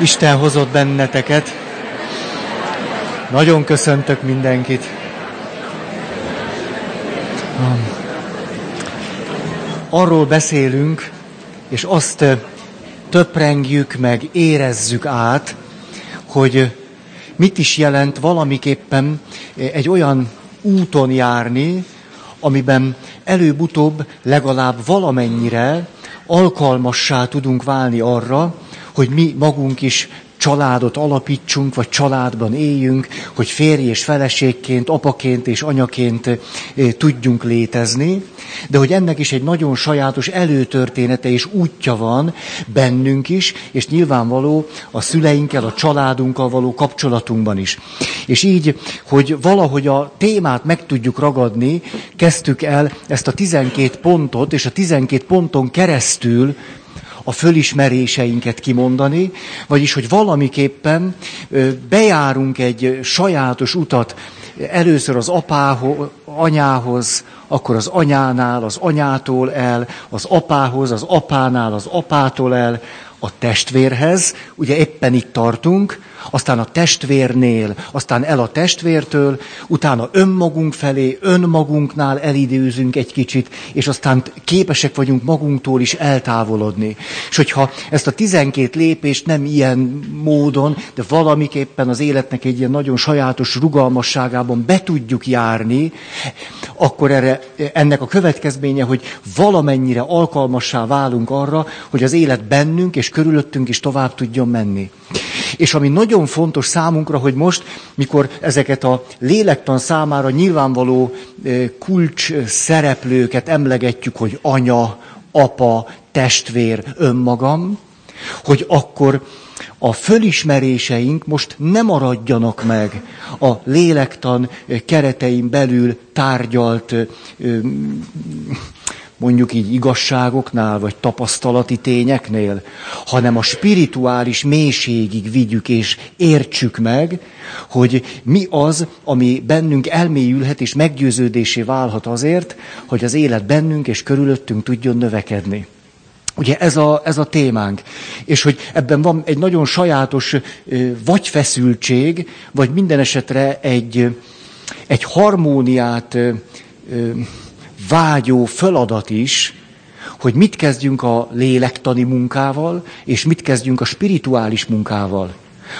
Isten hozott benneteket. Nagyon köszöntök mindenkit. Arról beszélünk, és azt töprengjük meg, érezzük át, hogy mit is jelent valamiképpen egy olyan úton járni, amiben előbb-utóbb legalább valamennyire alkalmassá tudunk válni arra, hogy mi magunk is családot alapítsunk, vagy családban éljünk, hogy férj és feleségként, apaként és anyaként eh, tudjunk létezni, de hogy ennek is egy nagyon sajátos előtörténete és útja van bennünk is, és nyilvánvaló a szüleinkkel, a családunkkal való kapcsolatunkban is. És így, hogy valahogy a témát meg tudjuk ragadni, kezdtük el ezt a 12 pontot, és a 12 ponton keresztül a fölismeréseinket kimondani, vagyis, hogy valamiképpen bejárunk egy sajátos utat, először az apához, anyához, akkor az anyánál, az anyától el, az apához, az apánál, az apától el, a testvérhez, ugye éppen itt tartunk, aztán a testvérnél, aztán el a testvértől, utána önmagunk felé, önmagunknál elidőzünk egy kicsit, és aztán képesek vagyunk magunktól is eltávolodni. És hogyha ezt a tizenkét lépést nem ilyen módon, de valamiképpen az életnek egy ilyen nagyon sajátos rugalmasságában be tudjuk járni, akkor erre, ennek a következménye, hogy valamennyire alkalmassá válunk arra, hogy az élet bennünk és körülöttünk is tovább tudjon menni. És ami nagyon fontos számunkra, hogy most, mikor ezeket a lélektan számára nyilvánvaló kulcs szereplőket emlegetjük, hogy anya, apa, testvér, önmagam, hogy akkor a fölismeréseink most nem maradjanak meg a lélektan keretein belül tárgyalt mondjuk így igazságoknál, vagy tapasztalati tényeknél, hanem a spirituális mélységig vigyük és értsük meg, hogy mi az, ami bennünk elmélyülhet és meggyőződésé válhat azért, hogy az élet bennünk és körülöttünk tudjon növekedni. Ugye ez a, ez a témánk. És hogy ebben van egy nagyon sajátos vagy feszültség, vagy minden esetre egy, egy harmóniát vágyó feladat is, hogy mit kezdjünk a lélektani munkával, és mit kezdjünk a spirituális munkával.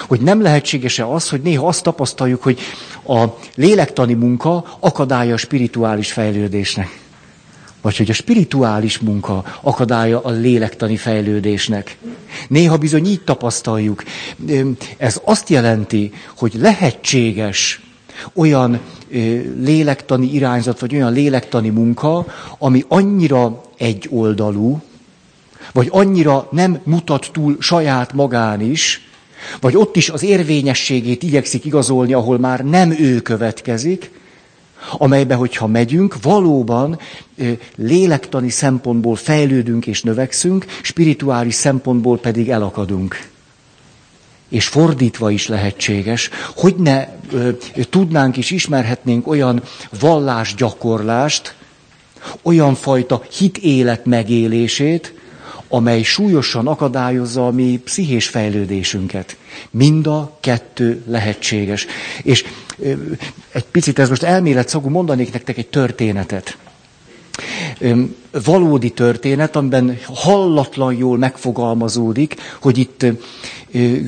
Hogy nem lehetséges-e az, hogy néha azt tapasztaljuk, hogy a lélektani munka akadálya a spirituális fejlődésnek. Vagy hogy a spirituális munka akadálya a lélektani fejlődésnek. Néha bizony így tapasztaljuk. Ez azt jelenti, hogy lehetséges olyan lélektani irányzat, vagy olyan lélektani munka, ami annyira egyoldalú, vagy annyira nem mutat túl saját magán is, vagy ott is az érvényességét igyekszik igazolni, ahol már nem ő következik, amelybe, hogyha megyünk, valóban lélektani szempontból fejlődünk és növekszünk, spirituális szempontból pedig elakadunk és fordítva is lehetséges, hogy ne ö, tudnánk és ismerhetnénk olyan vallásgyakorlást, olyan fajta hitélet megélését, amely súlyosan akadályozza a mi pszichés fejlődésünket. Mind a kettő lehetséges. És ö, egy picit ez most elmélet szagú, mondanék nektek egy történetet valódi történet, amiben hallatlan jól megfogalmazódik, hogy itt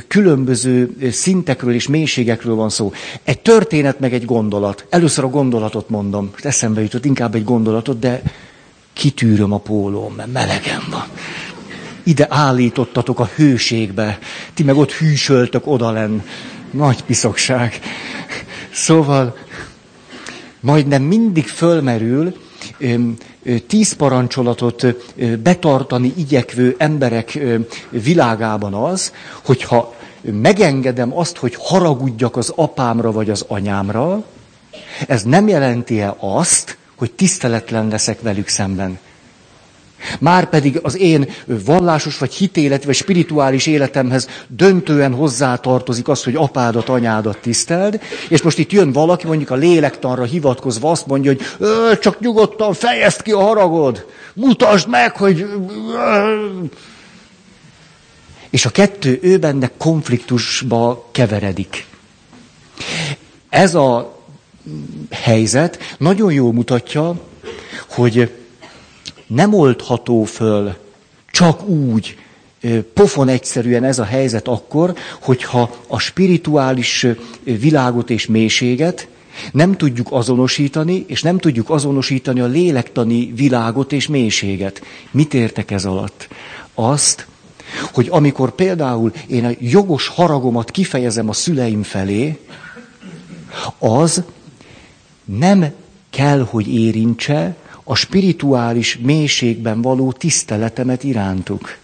különböző szintekről és mélységekről van szó. Egy történet meg egy gondolat. Először a gondolatot mondom. Eszembe jutott inkább egy gondolatot, de kitűröm a pólóm, mert melegen van. Ide állítottatok a hőségbe, ti meg ott hűsöltök odalenn. Nagy piszokság. Szóval majdnem mindig fölmerül, tíz parancsolatot betartani igyekvő emberek világában az, hogyha megengedem azt, hogy haragudjak az apámra vagy az anyámra, ez nem jelenti-e azt, hogy tiszteletlen leszek velük szemben. Márpedig az én vallásos vagy hitélet vagy spirituális életemhez döntően hozzátartozik az, hogy apádat, anyádat tiszteld, és most itt jön valaki, mondjuk a lélektanra hivatkozva azt mondja, hogy csak nyugodtan fejezd ki a haragod, mutasd meg, hogy... És a kettő ő benne konfliktusba keveredik. Ez a helyzet nagyon jól mutatja, hogy nem oldható föl csak úgy, pofon egyszerűen ez a helyzet akkor, hogyha a spirituális világot és mélységet nem tudjuk azonosítani, és nem tudjuk azonosítani a lélektani világot és mélységet. Mit értek ez alatt? Azt, hogy amikor például én a jogos haragomat kifejezem a szüleim felé, az nem kell, hogy érintse a spirituális mélységben való tiszteletemet irántuk.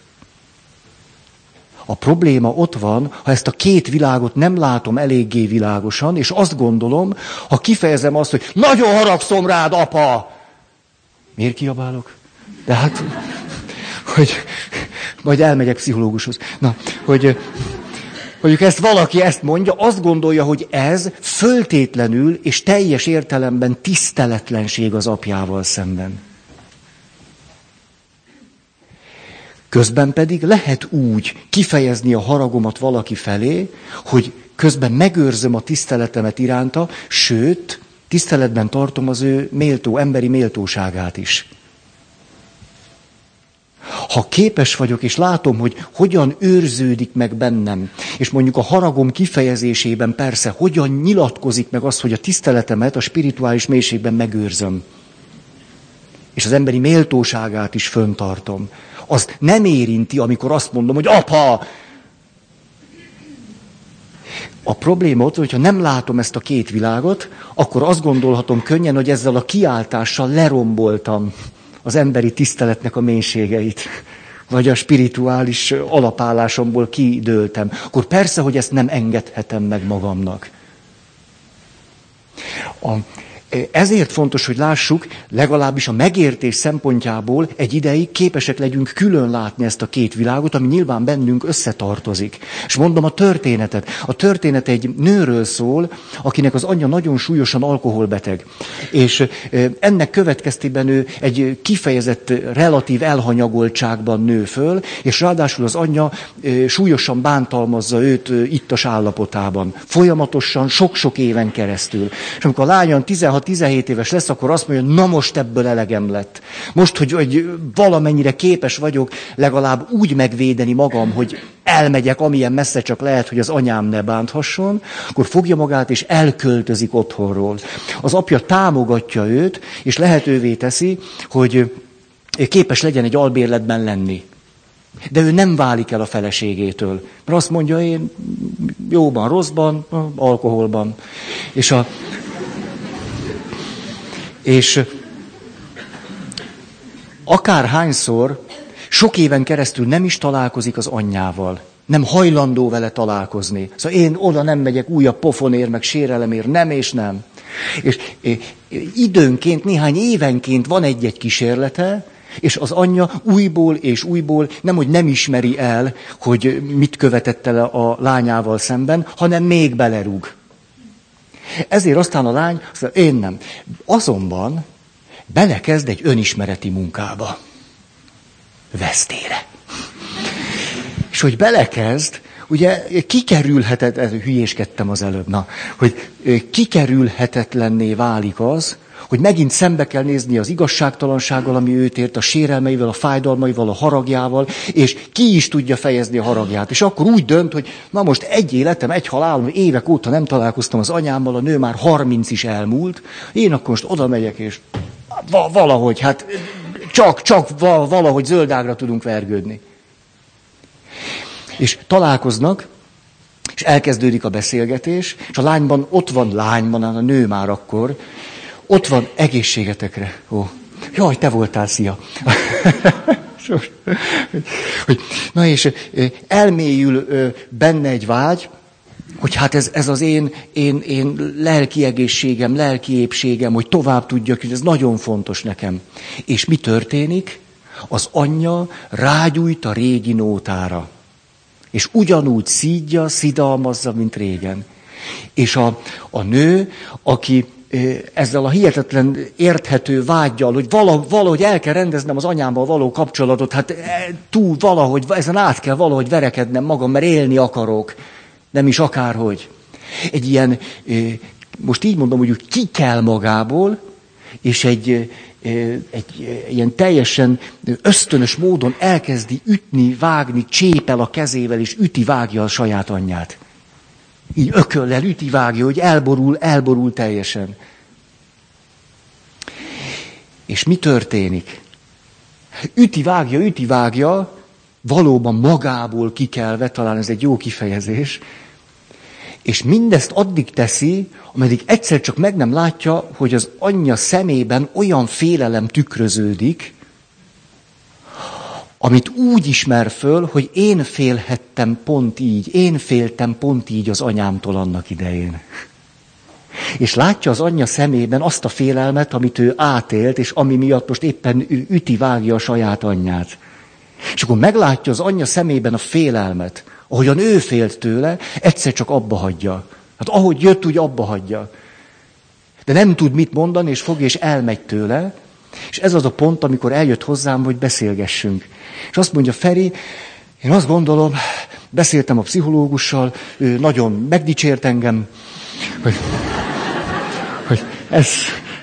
A probléma ott van, ha ezt a két világot nem látom eléggé világosan, és azt gondolom, ha kifejezem azt, hogy nagyon haragszom rád, apa! Miért kiabálok? De hát, hogy majd elmegyek pszichológushoz. Na, hogy mondjuk ezt valaki ezt mondja, azt gondolja, hogy ez föltétlenül és teljes értelemben tiszteletlenség az apjával szemben. Közben pedig lehet úgy kifejezni a haragomat valaki felé, hogy közben megőrzöm a tiszteletemet iránta, sőt, tiszteletben tartom az ő méltó, emberi méltóságát is. Ha képes vagyok, és látom, hogy hogyan őrződik meg bennem, és mondjuk a haragom kifejezésében persze, hogyan nyilatkozik meg az, hogy a tiszteletemet a spirituális mélységben megőrzöm, és az emberi méltóságát is föntartom, az nem érinti, amikor azt mondom, hogy apa, a probléma ott, hogyha nem látom ezt a két világot, akkor azt gondolhatom könnyen, hogy ezzel a kiáltással leromboltam az emberi tiszteletnek a mélységeit, vagy a spirituális alapállásomból kidőltem. Akkor persze, hogy ezt nem engedhetem meg magamnak. A, ezért fontos, hogy lássuk, legalábbis a megértés szempontjából egy ideig képesek legyünk külön látni ezt a két világot, ami nyilván bennünk összetartozik. És mondom a történetet. A történet egy nőről szól, akinek az anyja nagyon súlyosan alkoholbeteg. És ennek következtében ő egy kifejezett relatív elhanyagoltságban nő föl, és ráadásul az anyja súlyosan bántalmazza őt ittas állapotában. Folyamatosan, sok-sok éven keresztül. És amikor a lányan 16 ha 17 éves lesz, akkor azt mondja, na most ebből elegem lett. Most, hogy, hogy valamennyire képes vagyok legalább úgy megvédeni magam, hogy elmegyek, amilyen messze csak lehet, hogy az anyám ne bánthasson, akkor fogja magát és elköltözik otthonról. Az apja támogatja őt, és lehetővé teszi, hogy képes legyen egy albérletben lenni. De ő nem válik el a feleségétől. Mert azt mondja, én jóban, rosszban, alkoholban. És a, és akárhányszor sok éven keresztül nem is találkozik az anyjával, nem hajlandó vele találkozni. Szóval én oda nem megyek újabb pofonér, meg sérelemért, nem és nem. És időnként, néhány évenként van egy-egy kísérlete, és az anyja újból és újból nem, hogy nem ismeri el, hogy mit követett el a lányával szemben, hanem még belerúg. Ezért aztán a lány azt mondja, én nem. Azonban belekezd egy önismereti munkába. Vesztére. És hogy belekezd, ugye kikerülhetet, hülyéskedtem az előbb, na, hogy kikerülhetetlenné válik az, hogy megint szembe kell nézni az igazságtalansággal, ami őt ért, a sérelmeivel, a fájdalmaival, a haragjával, és ki is tudja fejezni a haragját. És akkor úgy dönt, hogy na most egy életem, egy halálom, évek óta nem találkoztam az anyámmal, a nő már harminc is elmúlt, én akkor most oda megyek, és valahogy, hát csak, csak valahogy zöldágra tudunk vergődni. És találkoznak, és elkezdődik a beszélgetés, és a lányban ott van lányban, a nő már akkor, ott van egészségetekre. Ó, jaj, te voltál, szia. Na és elmélyül benne egy vágy, hogy hát ez, ez az én, én, én lelki egészségem, lelki épségem, hogy tovább tudjak, hogy ez nagyon fontos nekem. És mi történik? Az anyja rágyújt a régi nótára. És ugyanúgy szídja, szidalmazza, mint régen. És a, a nő, aki ezzel a hihetetlen érthető vágyjal, hogy valahogy el kell rendeznem az anyámmal való kapcsolatot, hát túl valahogy, ezen át kell valahogy verekednem magam, mert élni akarok, nem is akárhogy. Egy ilyen, most így mondom, hogy ki kell magából, és egy, egy ilyen teljesen ösztönös módon elkezdi ütni, vágni, csépel a kezével, és üti, vágja a saját anyját. Így ököllel üti, vágja, hogy elborul, elborul teljesen. És mi történik? Üti, vágja, üti, vágja, valóban magából kikelve, talán ez egy jó kifejezés, és mindezt addig teszi, ameddig egyszer csak meg nem látja, hogy az anyja szemében olyan félelem tükröződik, amit úgy ismer föl, hogy én félhettem pont így, én féltem pont így az anyámtól annak idején. És látja az anyja szemében azt a félelmet, amit ő átélt, és ami miatt most éppen üti, vágja a saját anyját. És akkor meglátja az anyja szemében a félelmet, ahogyan ő félt tőle, egyszer csak abba hagyja. Hát ahogy jött, úgy abba hagyja. De nem tud mit mondani, és fogja, és elmegy tőle. És ez az a pont, amikor eljött hozzám, hogy beszélgessünk. És azt mondja, Feri, én azt gondolom, beszéltem a pszichológussal, ő nagyon megdicsért engem, hogy, hogy ez,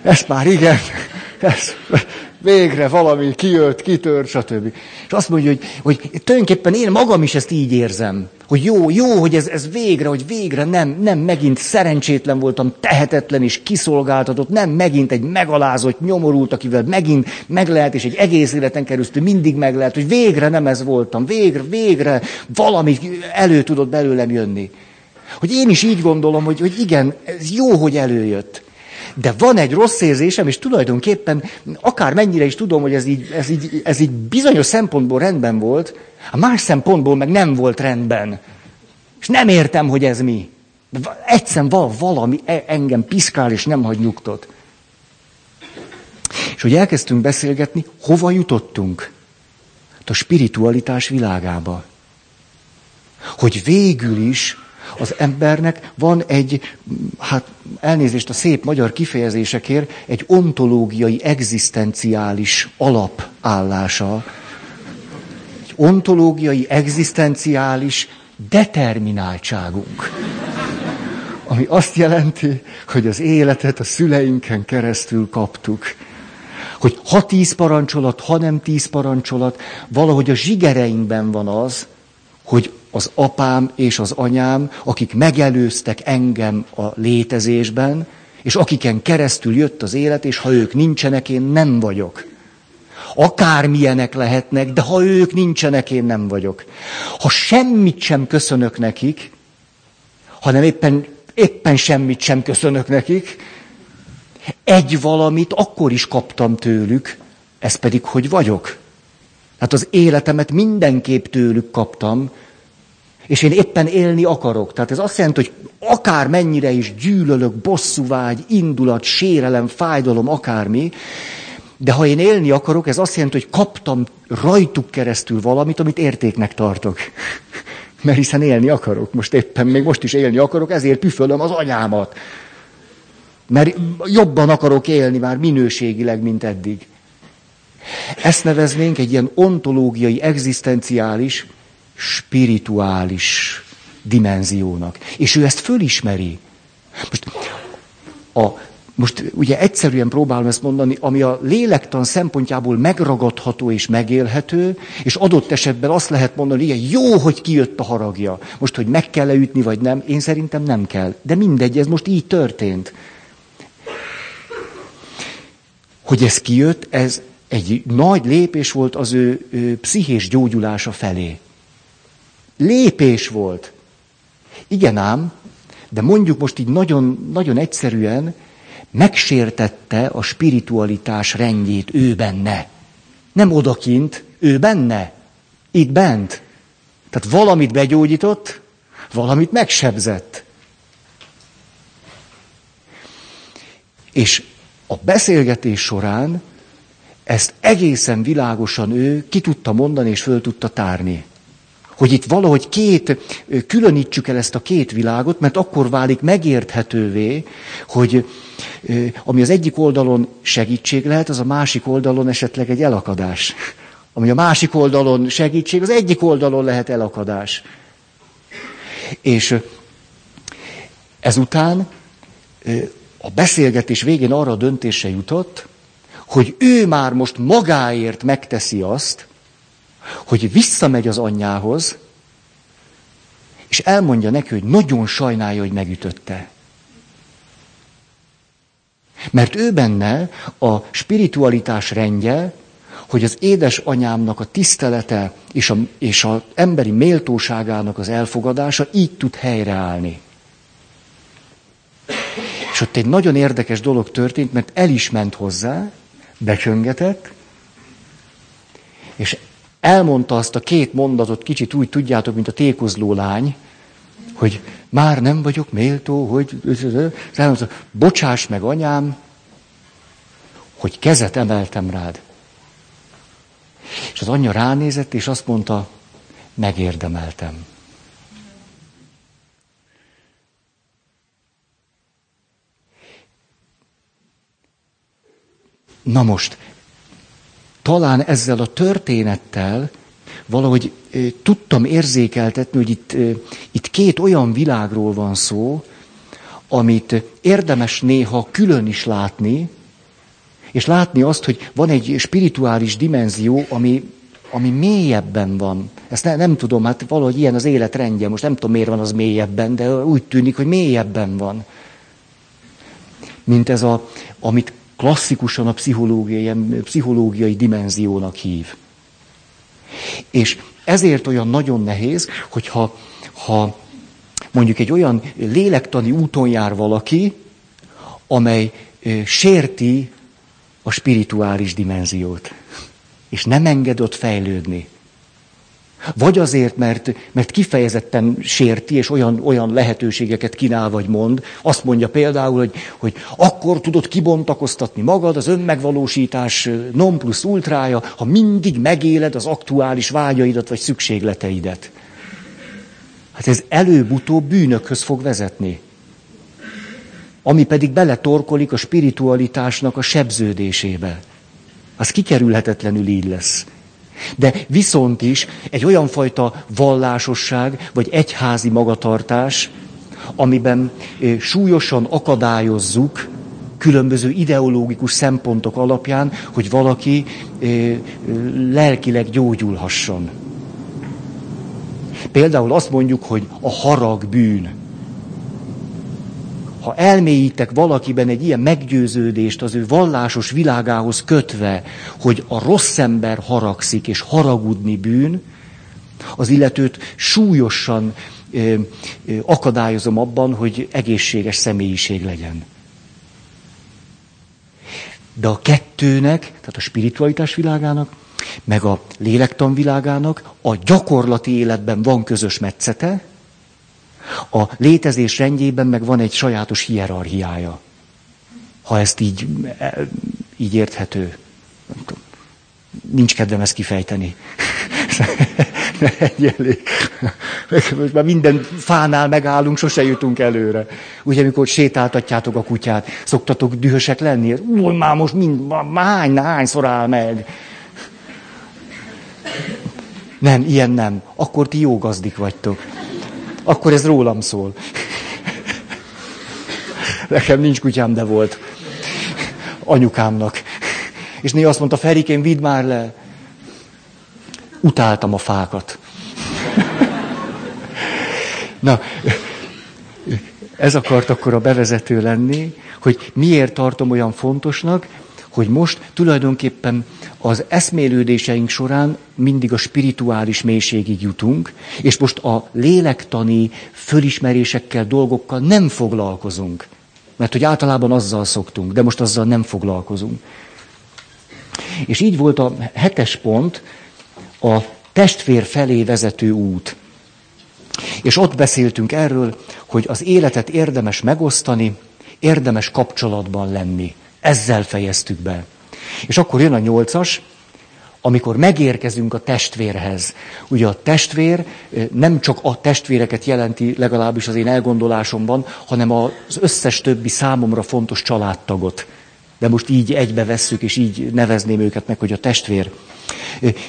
ez már igen, ez, végre valami kijött, kitört, stb. És azt mondja, hogy, hogy tulajdonképpen én magam is ezt így érzem. Hogy jó, jó, hogy ez, ez végre, hogy végre nem, nem megint szerencsétlen voltam, tehetetlen és kiszolgáltatott, nem megint egy megalázott, nyomorult, akivel megint meg lehet, és egy egész életen keresztül mindig meg lehet, hogy végre nem ez voltam, végre, végre valami elő tudott belőlem jönni. Hogy én is így gondolom, hogy, hogy igen, ez jó, hogy előjött. De van egy rossz érzésem, és tulajdonképpen akár mennyire is tudom, hogy ez így, ez így, ez így bizonyos szempontból rendben volt, a más szempontból meg nem volt rendben. És nem értem, hogy ez mi. De egyszerűen val, valami e, engem piszkál, és nem hagy nyugtot. És hogy elkezdtünk beszélgetni, hova jutottunk? Hát a spiritualitás világába. Hogy végül is az embernek van egy, hát elnézést a szép magyar kifejezésekért, egy ontológiai, egzisztenciális alapállása. Egy ontológiai, egzisztenciális determináltságunk. Ami azt jelenti, hogy az életet a szüleinken keresztül kaptuk. Hogy ha tíz parancsolat, ha nem tíz parancsolat, valahogy a zsigereinkben van az, hogy az apám és az anyám, akik megelőztek engem a létezésben, és akiken keresztül jött az élet, és ha ők nincsenek, én nem vagyok. Akármilyenek lehetnek, de ha ők nincsenek, én nem vagyok. Ha semmit sem köszönök nekik, hanem éppen, éppen semmit sem köszönök nekik, egy valamit akkor is kaptam tőlük, ez pedig hogy vagyok. Hát az életemet mindenképp tőlük kaptam, és én éppen élni akarok. Tehát ez azt jelenti, hogy akár mennyire is gyűlölök, bosszúvágy, indulat, sérelem, fájdalom, akármi, de ha én élni akarok, ez azt jelenti, hogy kaptam rajtuk keresztül valamit, amit értéknek tartok. Mert hiszen élni akarok. Most éppen még most is élni akarok, ezért püfölöm az anyámat. Mert jobban akarok élni már minőségileg, mint eddig. Ezt neveznénk egy ilyen ontológiai, egzisztenciális, spirituális dimenziónak. És ő ezt fölismeri. Most, a, most ugye egyszerűen próbálom ezt mondani, ami a lélektan szempontjából megragadható és megélhető, és adott esetben azt lehet mondani, igen, jó, hogy kijött a haragja. Most, hogy meg kell ütni, vagy nem, én szerintem nem kell. De mindegy, ez most így történt. Hogy ez kijött, ez egy nagy lépés volt az ő, ő pszichés gyógyulása felé. Lépés volt. Igen ám, de mondjuk most így nagyon, nagyon egyszerűen megsértette a spiritualitás rendjét ő benne. Nem odakint, ő benne. Itt bent. Tehát valamit begyógyított, valamit megsebzett. És a beszélgetés során ezt egészen világosan ő ki tudta mondani és föl tudta tárni Hogy itt valahogy két, különítsük el ezt a két világot, mert akkor válik megérthetővé, hogy ami az egyik oldalon segítség lehet, az a másik oldalon esetleg egy elakadás. Ami a másik oldalon segítség, az egyik oldalon lehet elakadás. És ezután a beszélgetés végén arra a döntése jutott, hogy ő már most magáért megteszi azt, hogy visszamegy az anyjához, és elmondja neki, hogy nagyon sajnálja, hogy megütötte. Mert ő benne a spiritualitás rendje, hogy az édesanyámnak a tisztelete és a, és a emberi méltóságának az elfogadása így tud helyreállni. És ott egy nagyon érdekes dolog történt, mert el is ment hozzá, becsöngetett, és elmondta azt a két mondatot, kicsit úgy tudjátok, mint a tékozló lány, hogy már nem vagyok méltó, hogy elmondta, bocsáss meg anyám, hogy kezet emeltem rád. És az anyja ránézett, és azt mondta, megérdemeltem. Na most, talán ezzel a történettel valahogy tudtam érzékeltetni, hogy itt, itt két olyan világról van szó, amit érdemes néha külön is látni, és látni azt, hogy van egy spirituális dimenzió, ami, ami mélyebben van. Ezt ne, nem tudom, hát valahogy ilyen az életrendje, most nem tudom, miért van az mélyebben, de úgy tűnik, hogy mélyebben van. Mint ez a, amit klasszikusan a pszichológiai, pszichológiai dimenziónak hív. És ezért olyan nagyon nehéz, hogyha ha mondjuk egy olyan lélektani úton jár valaki, amely sérti a spirituális dimenziót, és nem enged ott fejlődni. Vagy azért, mert, mert kifejezetten sérti, és olyan, olyan lehetőségeket kínál, vagy mond. Azt mondja például, hogy, hogy akkor tudod kibontakoztatni magad, az önmegvalósítás non plus ultrája, ha mindig megéled az aktuális vágyaidat, vagy szükségleteidet. Hát ez előbb-utóbb bűnökhöz fog vezetni. Ami pedig beletorkolik a spiritualitásnak a sebződésébe. Az kikerülhetetlenül így lesz. De viszont is egy olyan fajta vallásosság, vagy egyházi magatartás, amiben súlyosan akadályozzuk különböző ideológikus szempontok alapján, hogy valaki lelkileg gyógyulhasson. Például azt mondjuk, hogy a harag bűn ha elmélyítek valakiben egy ilyen meggyőződést az ő vallásos világához kötve, hogy a rossz ember haragszik, és haragudni bűn, az illetőt súlyosan ö, ö, akadályozom abban, hogy egészséges személyiség legyen. De a kettőnek, tehát a spiritualitás világának, meg a lélektan világának a gyakorlati életben van közös metszete, a létezés rendjében meg van egy sajátos hierarchiája. Ha ezt így, e, így érthető. Nincs kedvem ezt kifejteni. elég. Most már minden fánál megállunk, sose jutunk előre. Ugye, amikor sétáltatjátok a kutyát, szoktatok dühösek lenni? Új, már most mind, már hány, hányszor áll meg? Nem, ilyen nem. Akkor ti jó gazdik vagytok akkor ez rólam szól. Nekem nincs kutyám, de volt. Anyukámnak. És néha azt mondta, Ferikén, vidd már le. Utáltam a fákat. Na, ez akart akkor a bevezető lenni, hogy miért tartom olyan fontosnak, hogy most tulajdonképpen az eszmélődéseink során mindig a spirituális mélységig jutunk, és most a lélektani fölismerésekkel, dolgokkal nem foglalkozunk. Mert hogy általában azzal szoktunk, de most azzal nem foglalkozunk. És így volt a hetes pont, a testvér felé vezető út. És ott beszéltünk erről, hogy az életet érdemes megosztani, érdemes kapcsolatban lenni. Ezzel fejeztük be. És akkor jön a nyolcas, amikor megérkezünk a testvérhez. Ugye a testvér nem csak a testvéreket jelenti, legalábbis az én elgondolásomban, hanem az összes többi számomra fontos családtagot. De most így egybe vesszük, és így nevezném őket meg, hogy a testvér.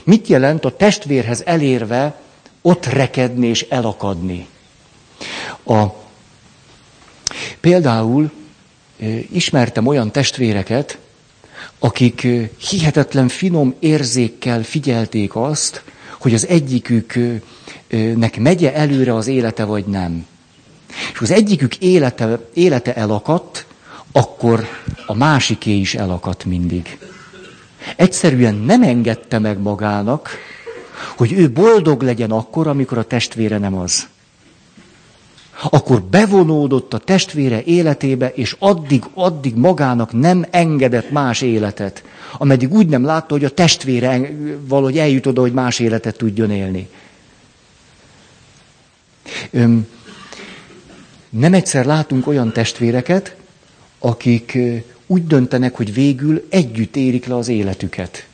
Mit jelent a testvérhez elérve ott rekedni és elakadni? A, például ismertem olyan testvéreket, akik hihetetlen finom érzékkel figyelték azt, hogy az egyiküknek megye előre az élete, vagy nem. És az egyikük élete, élete elakadt, akkor a másiké is elakadt mindig. Egyszerűen nem engedte meg magának, hogy ő boldog legyen akkor, amikor a testvére nem az akkor bevonódott a testvére életébe, és addig, addig magának nem engedett más életet, ameddig úgy nem látta, hogy a testvére valahogy eljut oda, hogy más életet tudjon élni. Öm, nem egyszer látunk olyan testvéreket, akik úgy döntenek, hogy végül együtt érik le az életüket.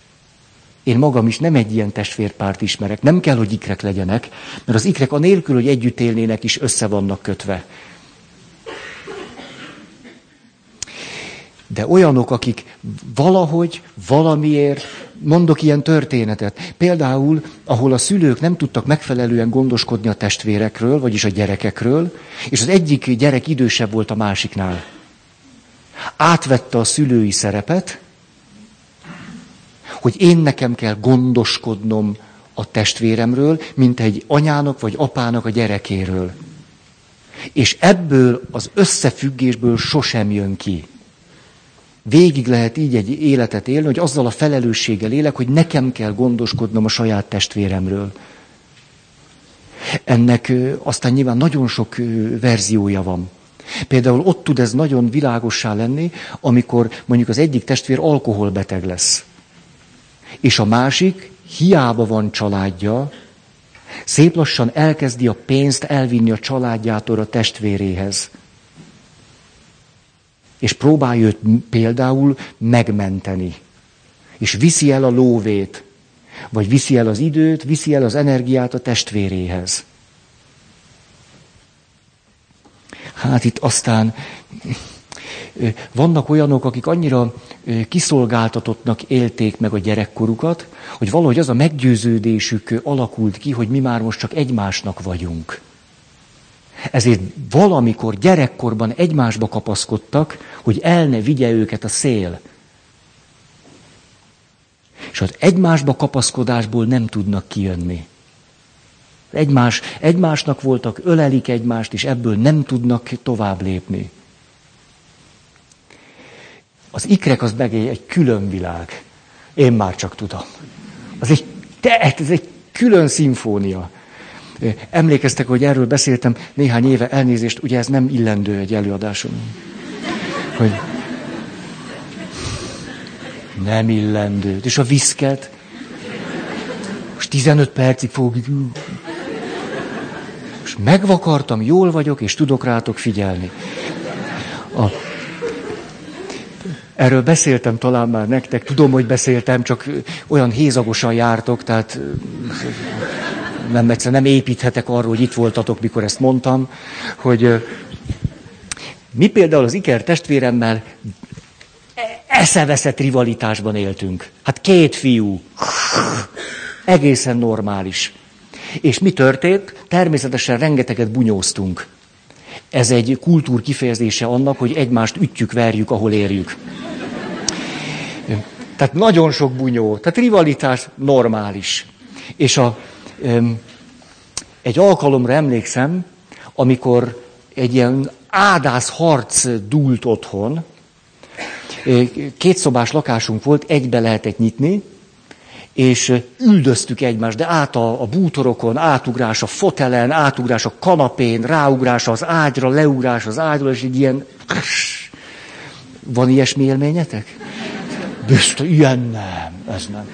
Én magam is nem egy ilyen testvérpárt ismerek. Nem kell, hogy ikrek legyenek, mert az ikrek anélkül, hogy együtt élnének is össze vannak kötve. De olyanok, akik valahogy, valamiért, mondok ilyen történetet, például, ahol a szülők nem tudtak megfelelően gondoskodni a testvérekről, vagyis a gyerekekről, és az egyik gyerek idősebb volt a másiknál. Átvette a szülői szerepet, hogy én nekem kell gondoskodnom a testvéremről, mint egy anyának vagy apának a gyerekéről. És ebből az összefüggésből sosem jön ki. Végig lehet így egy életet élni, hogy azzal a felelősséggel élek, hogy nekem kell gondoskodnom a saját testvéremről. Ennek aztán nyilván nagyon sok verziója van. Például ott tud ez nagyon világossá lenni, amikor mondjuk az egyik testvér alkoholbeteg lesz és a másik hiába van családja, szép lassan elkezdi a pénzt elvinni a családjától a testvéréhez. És próbálja őt például megmenteni. És viszi el a lóvét, vagy viszi el az időt, viszi el az energiát a testvéréhez. Hát itt aztán vannak olyanok, akik annyira kiszolgáltatottnak élték meg a gyerekkorukat, hogy valahogy az a meggyőződésük alakult ki, hogy mi már most csak egymásnak vagyunk. Ezért valamikor gyerekkorban egymásba kapaszkodtak, hogy el ne vigye őket a szél. És az egymásba kapaszkodásból nem tudnak kijönni. Egymás, egymásnak voltak, ölelik egymást, és ebből nem tudnak tovább lépni. Az ikrek az meg egy, külön világ. Én már csak tudom. Az egy, te, ez egy külön szimfónia. Emlékeztek, hogy erről beszéltem néhány éve, elnézést, ugye ez nem illendő egy előadáson. Hogy nem illendő. És a viszket, most 15 percig fog... Most megvakartam, jól vagyok, és tudok rátok figyelni. A, Erről beszéltem talán már nektek, tudom, hogy beszéltem, csak olyan hézagosan jártok, tehát nem egyszer nem építhetek arról, hogy itt voltatok, mikor ezt mondtam, hogy mi például az Iker testvéremmel eszeveszett rivalitásban éltünk. Hát két fiú. Egészen normális. És mi történt? Természetesen rengeteget bunyóztunk. Ez egy kultúr kifejezése annak, hogy egymást ütjük, verjük, ahol érjük. Tehát nagyon sok bunyó, tehát rivalitás normális. És a, egy alkalomra emlékszem, amikor egy ilyen ádász harc dúlt otthon, két szobás lakásunk volt, egybe lehetett nyitni, és üldöztük egymást, de át a, a bútorokon, átugrás a fotelen, átugrás a kanapén, ráugrás az ágyra, leugrás az ágyra, és egy ilyen... Van ilyesmi élményetek? Biztos, ilyen nem, ez nem.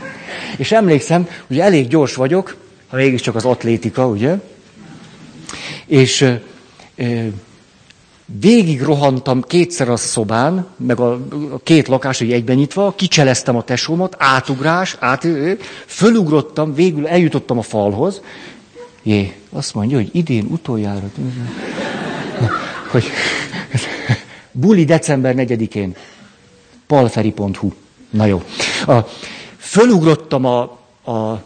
És emlékszem, hogy elég gyors vagyok, ha mégiscsak az atlétika, ugye? És ö, végig rohantam kétszer a szobán, meg a, a két lakás, hogy egyben nyitva, kicseleztem a tesómat, átugrás, át, fölugrottam, végül eljutottam a falhoz. Jé, azt mondja, hogy idén utoljára. Hogy buli december 4-én. palferi.hu. Na jó. A, fölugrottam a, a,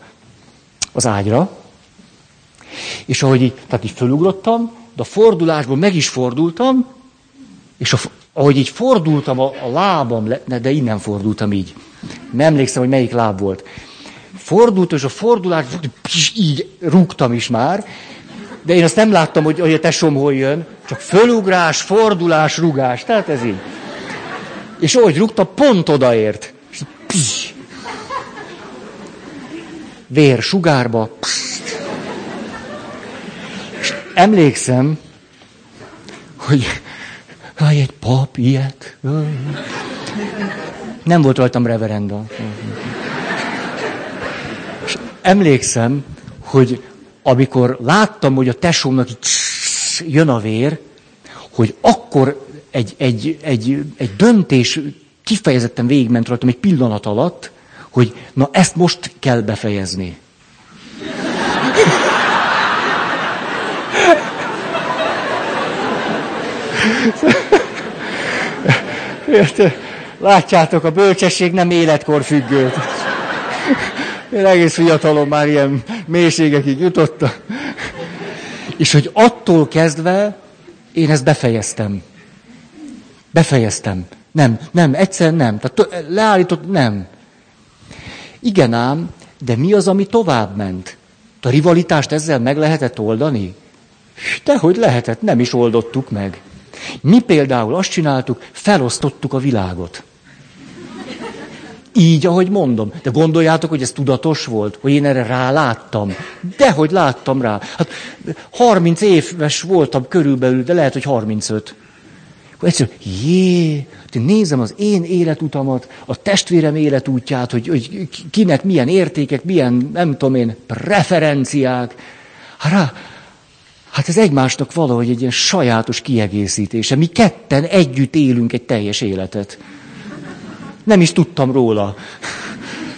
az ágyra, és ahogy így, tehát így fölugrottam, de a fordulásból meg is fordultam, és a, ahogy így fordultam, a, a lábam, le, de innen fordultam így. Nem emlékszem, hogy melyik láb volt. Fordult, és a fordulás, így rúgtam is már, de én azt nem láttam, hogy, hogy a tesom hol jön, csak fölugrás, fordulás, rugás. Tehát ez így. És ahogy rúgtam, pont odaért. Vér sugárba. Psz, emlékszem, hogy Haj, egy pap, ilyet. Nem volt rajtam reverenda. És emlékszem, hogy amikor láttam, hogy a tesómnak jön a vér, hogy akkor egy, egy, egy, egy döntés kifejezetten végigment rajtam egy pillanat alatt, hogy na ezt most kell befejezni. Látjátok, a bölcsesség nem életkor függő. Én egész fiatalon már ilyen mélységekig jutottam. És hogy attól kezdve én ezt befejeztem. Befejeztem. Nem, nem, egyszer nem. Tehát leállított, nem. Igen ám, de mi az, ami tovább ment? A rivalitást ezzel meg lehetett oldani? De hogy lehetett, nem is oldottuk meg. Mi például azt csináltuk, felosztottuk a világot. Így, ahogy mondom. De gondoljátok, hogy ez tudatos volt, hogy én erre ráláttam. Dehogy láttam rá. Hát 30 éves voltam körülbelül, de lehet, hogy 35. Akkor egyszerűen, jé, nézem az én életutamat, a testvérem életútját, hogy, hogy kinek milyen értékek, milyen, nem tudom én, preferenciák. Hát rá, Hát ez egymásnak valahogy egy ilyen sajátos kiegészítése. Mi ketten együtt élünk egy teljes életet. Nem is tudtam róla.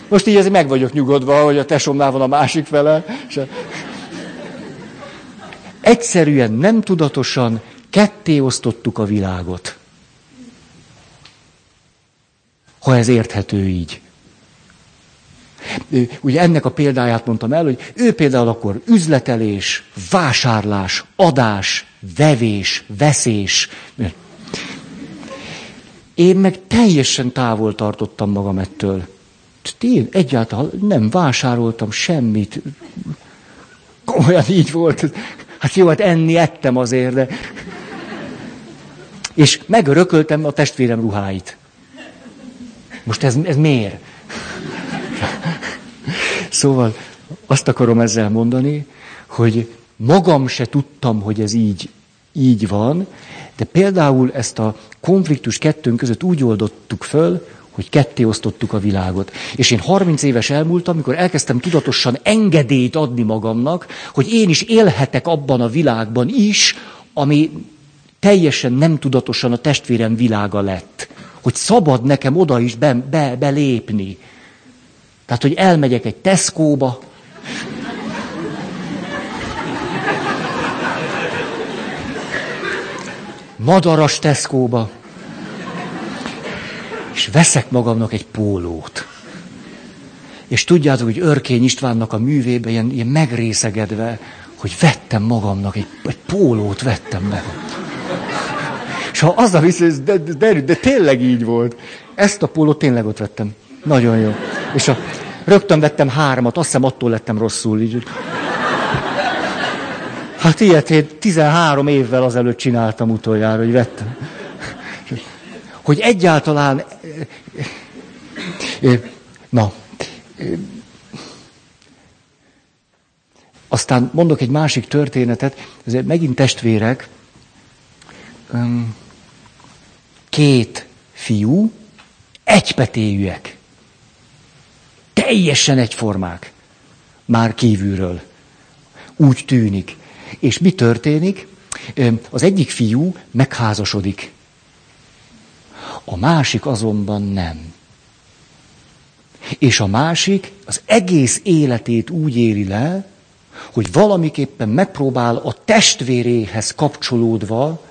Most így azért meg vagyok nyugodva, hogy a tesomnál van a másik fele. És Egyszerűen, nem tudatosan ketté osztottuk a világot. Ha ez érthető így. Ugye ennek a példáját mondtam el, hogy ő például akkor üzletelés, vásárlás, adás, vevés, veszés. Én meg teljesen távol tartottam magam ettől. Én egyáltalán nem vásároltam semmit. Komolyan így volt. Hát jó, hát enni ettem azért, de... És megörököltem a testvérem ruháit. Most ez, ez miért? Szóval azt akarom ezzel mondani, hogy magam se tudtam, hogy ez így, így van, de például ezt a konfliktus kettőnk között úgy oldottuk föl, hogy ketté osztottuk a világot. És én 30 éves elmúltam, amikor elkezdtem tudatosan engedélyt adni magamnak, hogy én is élhetek abban a világban is, ami teljesen nem tudatosan a testvérem világa lett. Hogy szabad nekem oda is be, be. Tehát, hogy elmegyek egy Tesco-ba, madaras Tesco-ba, és veszek magamnak egy pólót. És tudjátok, hogy Örkény Istvánnak a művébe ilyen, ilyen megrészegedve, hogy vettem magamnak, egy, egy pólót vettem meg. És ha az a vissza, de, de, de, de tényleg így volt. Ezt a pólót tényleg ott vettem. Nagyon jó. És a, rögtön vettem hármat, azt hiszem attól lettem rosszul. Így. Hát ilyet én 13 évvel azelőtt csináltam utoljára, hogy vettem. Hogy egyáltalán... Na, aztán mondok egy másik történetet, ez megint testvérek, két fiú, egypetéjűek teljesen egyformák. Már kívülről. Úgy tűnik. És mi történik? Az egyik fiú megházasodik. A másik azonban nem. És a másik az egész életét úgy éli le, hogy valamiképpen megpróbál a testvéréhez kapcsolódva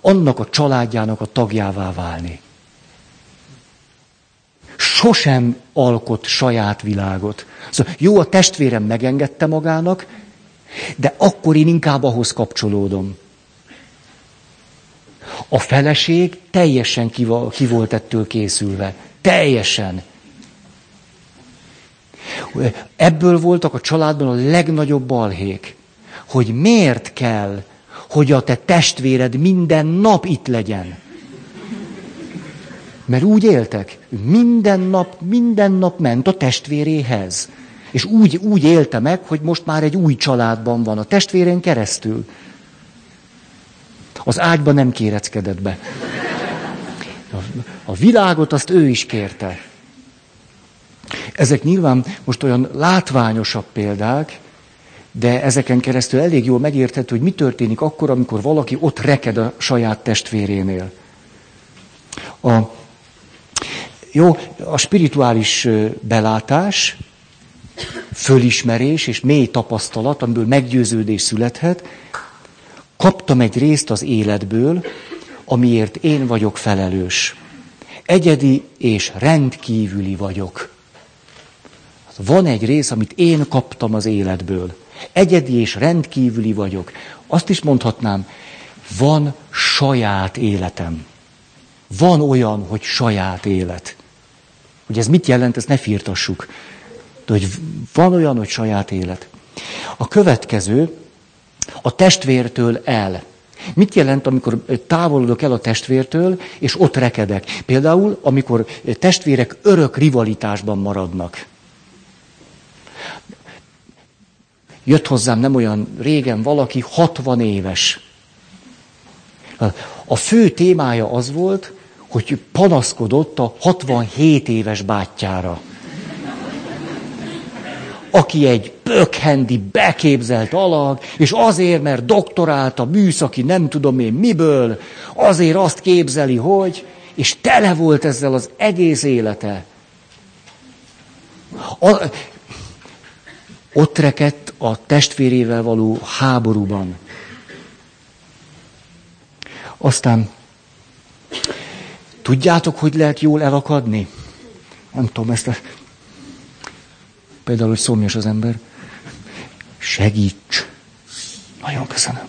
annak a családjának a tagjává válni. Sosem alkot saját világot. Szóval jó, a testvérem megengedte magának, de akkor én inkább ahhoz kapcsolódom. A feleség teljesen ki, volt ettől készülve. Teljesen. Ebből voltak a családban a legnagyobb balhék, hogy miért kell, hogy a te testvéred minden nap itt legyen. Mert úgy éltek, minden nap, minden nap ment a testvéréhez. És úgy, úgy élte meg, hogy most már egy új családban van, a testvérén keresztül. Az ágyba nem kéreckedett be. A világot azt ő is kérte. Ezek nyilván most olyan látványosabb példák, de ezeken keresztül elég jól megérthető, hogy mi történik akkor, amikor valaki ott reked a saját testvérénél. A, jó, a spirituális belátás, fölismerés és mély tapasztalat, amiből meggyőződés születhet, kaptam egy részt az életből, amiért én vagyok felelős. Egyedi és rendkívüli vagyok. Van egy rész, amit én kaptam az életből. Egyedi és rendkívüli vagyok. Azt is mondhatnám, van saját életem. Van olyan, hogy saját élet. Hogy ez mit jelent, ezt ne firtassuk. De hogy van olyan, hogy saját élet. A következő, a testvértől el. Mit jelent, amikor távolodok el a testvértől, és ott rekedek? Például, amikor testvérek örök rivalitásban maradnak. Jött hozzám nem olyan régen valaki, 60 éves. A fő témája az volt, hogy panaszkodott a 67 éves bátyjára aki egy pökhendi, beképzelt alag, és azért, mert doktorált a műszaki nem tudom én miből, azért azt képzeli, hogy, és tele volt ezzel az egész élete. A, ott rekedt a testvérével való háborúban. Aztán tudjátok, hogy lehet jól elakadni? Nem tudom, ezt a Például, hogy szomjas az ember. Segíts! Nagyon köszönöm.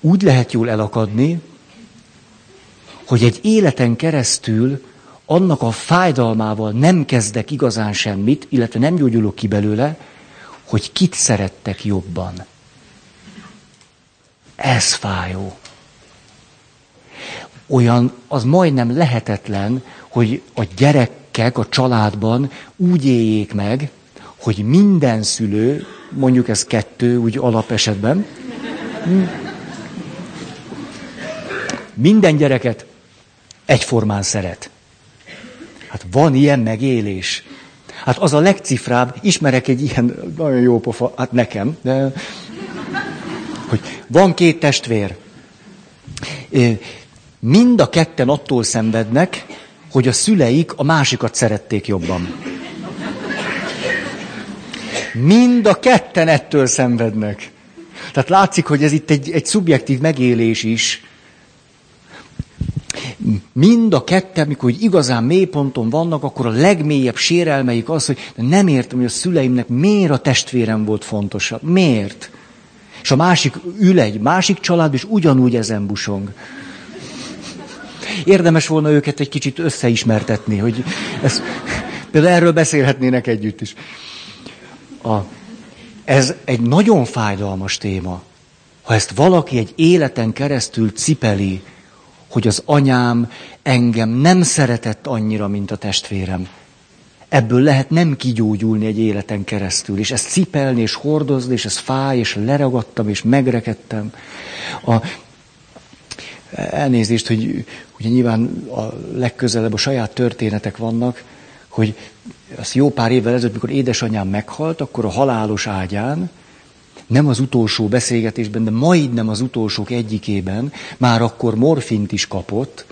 Úgy lehet jól elakadni, hogy egy életen keresztül annak a fájdalmával nem kezdek igazán semmit, illetve nem gyógyulok ki belőle, hogy kit szerettek jobban. Ez fájó. Olyan, az majdnem lehetetlen, hogy a gyerek gyerekek a családban úgy éljék meg, hogy minden szülő, mondjuk ez kettő, úgy alapesetben, minden gyereket egyformán szeret. Hát van ilyen megélés. Hát az a legcifrább, ismerek egy ilyen nagyon jó pofa, hát nekem, de hogy van két testvér. Mind a ketten attól szenvednek, hogy a szüleik a másikat szerették jobban. Mind a ketten ettől szenvednek. Tehát látszik, hogy ez itt egy, egy szubjektív megélés is. Mind a ketten, amikor igazán mélyponton vannak, akkor a legmélyebb sérelmeik az, hogy nem értem, hogy a szüleimnek miért a testvérem volt fontosabb. Miért? És a másik ül egy másik család, és ugyanúgy ezen busong. Érdemes volna őket egy kicsit összeismertetni, hogy ez, például erről beszélhetnének együtt is. A, ez egy nagyon fájdalmas téma. Ha ezt valaki egy életen keresztül cipeli, hogy az anyám engem nem szeretett annyira, mint a testvérem. Ebből lehet nem kigyógyulni egy életen keresztül, és ezt cipelni, és hordozni, és ez fáj, és leragadtam, és megrekedtem. A, elnézést, hogy ugye nyilván a legközelebb a saját történetek vannak, hogy az jó pár évvel ezelőtt, mikor édesanyám meghalt, akkor a halálos ágyán nem az utolsó beszélgetésben, de majdnem az utolsók egyikében már akkor morfint is kapott,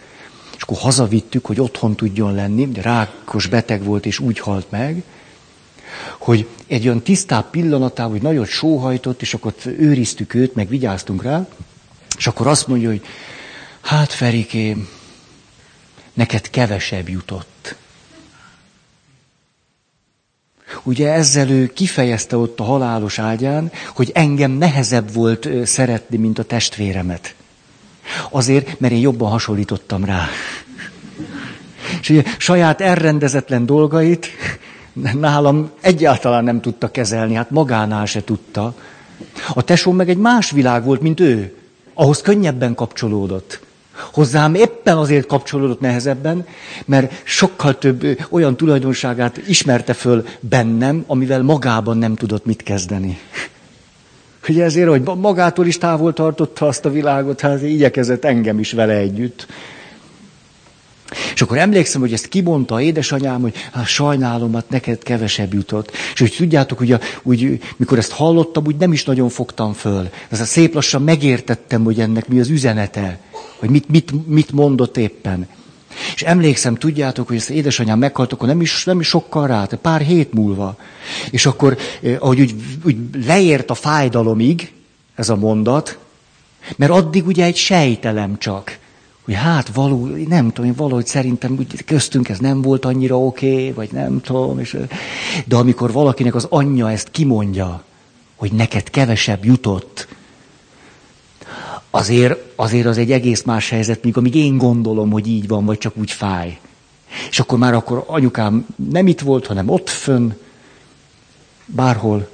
és akkor hazavittük, hogy otthon tudjon lenni, de rákos beteg volt, és úgy halt meg, hogy egy olyan tisztább pillanatában, hogy nagyot sóhajtott, és akkor őriztük őt, meg vigyáztunk rá, és akkor azt mondja, hogy hát Ferikém, neked kevesebb jutott. Ugye ezzel ő kifejezte ott a halálos ágyán, hogy engem nehezebb volt szeretni, mint a testvéremet. Azért, mert én jobban hasonlítottam rá. És ugye saját elrendezetlen dolgait nálam egyáltalán nem tudta kezelni, hát magánál se tudta. A tesóm meg egy más világ volt, mint ő. Ahhoz könnyebben kapcsolódott. Hozzám éppen azért kapcsolódott nehezebben, mert sokkal több olyan tulajdonságát ismerte föl bennem, amivel magában nem tudott mit kezdeni. Ugye ezért, hogy magától is távol tartotta azt a világot, hát igyekezett engem is vele együtt. És akkor emlékszem, hogy ezt kimondta a édesanyám, hogy hát sajnálom, hát neked kevesebb jutott. És hogy tudjátok, hogy a, úgy, mikor ezt hallottam, úgy nem is nagyon fogtam föl. Ez a szép lassan megértettem, hogy ennek mi az üzenete, hogy mit, mit, mit mondott éppen. És emlékszem, tudjátok, hogy ezt édesanyám meghalt, akkor nem is, nem is sokkal rá, pár hét múlva. És akkor, eh, ahogy úgy, úgy leért a fájdalomig, ez a mondat, mert addig ugye egy sejtelem csak hogy hát való, nem tudom, valahogy szerintem úgy köztünk ez nem volt annyira oké, okay, vagy nem tudom. És, de amikor valakinek az anyja ezt kimondja, hogy neked kevesebb jutott, azért, azért az egy egész más helyzet, míg amíg én gondolom, hogy így van, vagy csak úgy fáj. És akkor már akkor anyukám nem itt volt, hanem ott fönn, bárhol.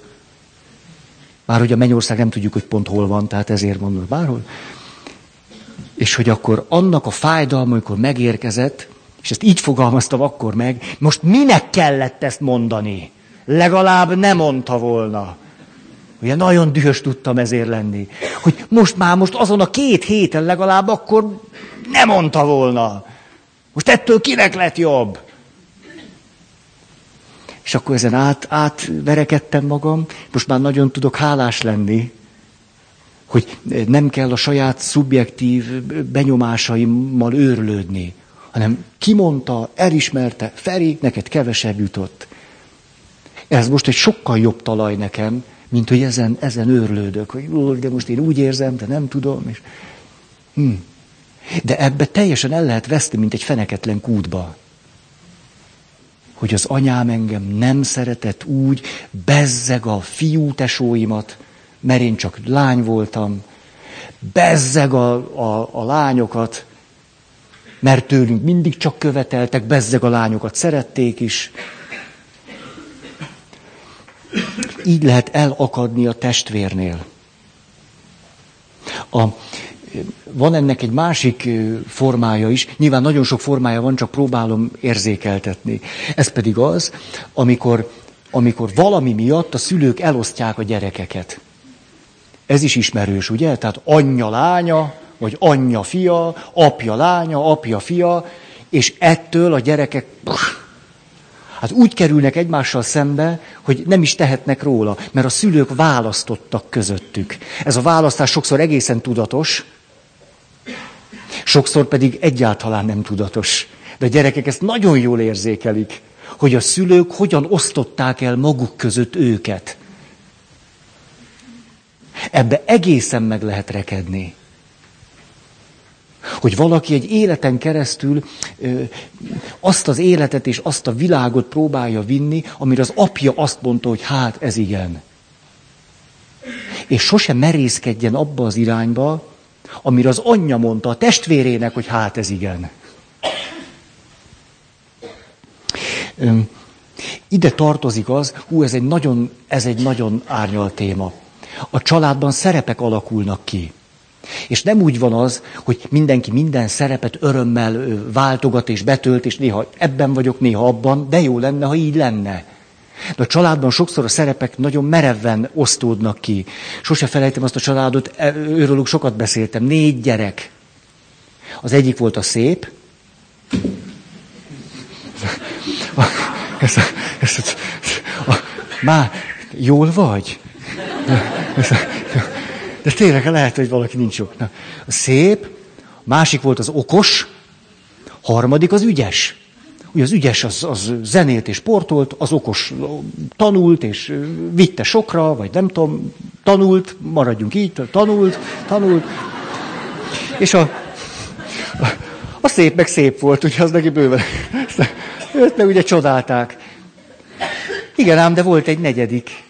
Bár hogy a mennyország nem tudjuk, hogy pont hol van, tehát ezért mondom, bárhol. És hogy akkor annak a fájdalma, amikor megérkezett, és ezt így fogalmaztam akkor meg, most minek kellett ezt mondani? Legalább nem mondta volna. Ugye nagyon dühös tudtam ezért lenni. Hogy most már most azon a két héten legalább akkor nem mondta volna. Most ettől kinek lett jobb? És akkor ezen át, átverekedtem magam, most már nagyon tudok hálás lenni, hogy nem kell a saját szubjektív benyomásaimmal őrlődni, hanem kimondta, elismerte, Feri, neked kevesebb jutott. Ez most egy sokkal jobb talaj nekem, mint hogy ezen, ezen őrlődök, hogy de most én úgy érzem, de nem tudom. És... Hm. De ebbe teljesen el lehet veszni, mint egy feneketlen kútba. Hogy az anyám engem nem szeretett úgy, bezzeg a fiú tesóimat, mert én csak lány voltam, bezzeg a, a, a lányokat, mert tőlünk mindig csak követeltek, bezzeg a lányokat szerették is. Így lehet elakadni a testvérnél. A, van ennek egy másik formája is, nyilván nagyon sok formája van, csak próbálom érzékeltetni. Ez pedig az, amikor, amikor valami miatt a szülők elosztják a gyerekeket. Ez is ismerős, ugye? Tehát anyja lánya, vagy anyja fia, apja lánya, apja fia, és ettől a gyerekek hát úgy kerülnek egymással szembe, hogy nem is tehetnek róla, mert a szülők választottak közöttük. Ez a választás sokszor egészen tudatos, sokszor pedig egyáltalán nem tudatos. De a gyerekek ezt nagyon jól érzékelik, hogy a szülők hogyan osztották el maguk között őket. Ebbe egészen meg lehet rekedni. Hogy valaki egy életen keresztül ö, azt az életet és azt a világot próbálja vinni, amire az apja azt mondta, hogy hát ez igen. És sose merészkedjen abba az irányba, amire az anyja mondta a testvérének, hogy hát ez igen. Ö, ide tartozik az, hú, ez egy nagyon, ez egy nagyon árnyalt téma a családban szerepek alakulnak ki. És nem úgy van az, hogy mindenki minden szerepet örömmel váltogat és betölt, és néha ebben vagyok, néha abban, de jó lenne, ha így lenne. De a családban sokszor a szerepek nagyon mereven osztódnak ki. Sose felejtem azt a családot, e, őről sokat beszéltem. Négy gyerek. Az egyik volt a szép. Ezt, ezt, ezt, a, már jól vagy? De tényleg lehet, hogy valaki nincs jó. Na, a szép, másik volt az okos, harmadik az ügyes. Ugye az ügyes az, az zenélt és sportolt, az okos tanult és vitte sokra, vagy nem tudom, tanult, maradjunk így, tanult, tanult. És a, a, a szép meg szép volt, ugye az neki bőven. Őt meg ugye csodálták. Igen ám, de volt egy negyedik.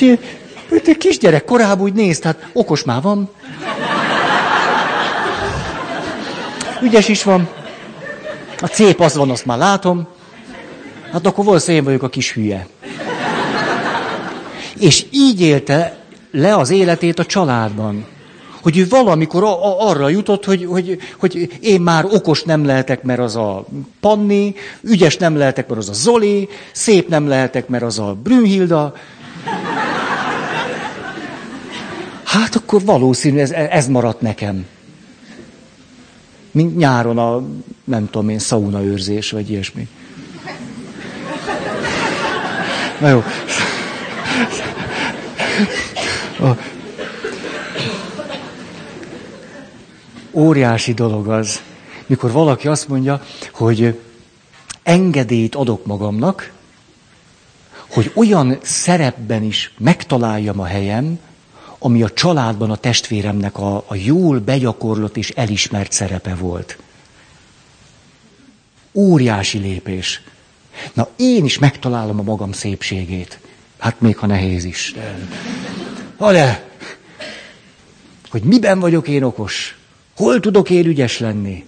És egy kisgyerek korában úgy néz, tehát okos már van. Ügyes is van. A szép az van, azt már látom. Hát akkor valószínűleg én vagyok a kis hülye. És így élte le az életét a családban. Hogy ő valamikor a, a, arra jutott, hogy, hogy, hogy én már okos nem lehetek, mert az a Panni, ügyes nem lehetek, mert az a Zoli, szép nem lehetek, mert az a Brünnhilda. Hát akkor valószínű ez, ez maradt nekem. Mint nyáron a, nem tudom én, őrzés, vagy ilyesmi. Na jó. Óriási dolog az, mikor valaki azt mondja, hogy engedélyt adok magamnak, hogy olyan szerepben is megtaláljam a helyem, ami a családban a testvéremnek a, a jól begyakorlott és elismert szerepe volt. Óriási lépés. Na, én is megtalálom a magam szépségét. Hát még ha nehéz is. Ha hogy miben vagyok én okos? Hol tudok én ügyes lenni?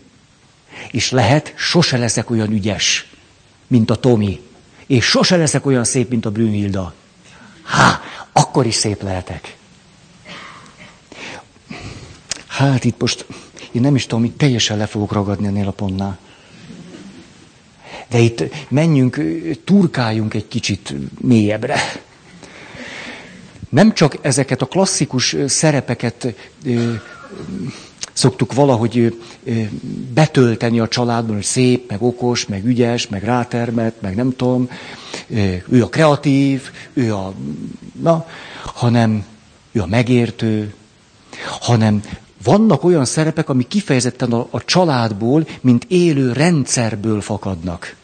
És lehet, sose leszek olyan ügyes, mint a Tomi. És sose leszek olyan szép, mint a Brünnhilda. Há, akkor is szép lehetek. Hát itt most, én nem is tudom, itt teljesen le fogok ragadni ennél a pontnál. De itt menjünk, turkáljunk egy kicsit mélyebbre. Nem csak ezeket a klasszikus szerepeket szoktuk valahogy betölteni a családban, hogy szép, meg okos, meg ügyes, meg rátermet, meg nem tudom, ő a kreatív, ő a, na, hanem ő a megértő, hanem vannak olyan szerepek, amik kifejezetten a, a családból, mint élő rendszerből fakadnak.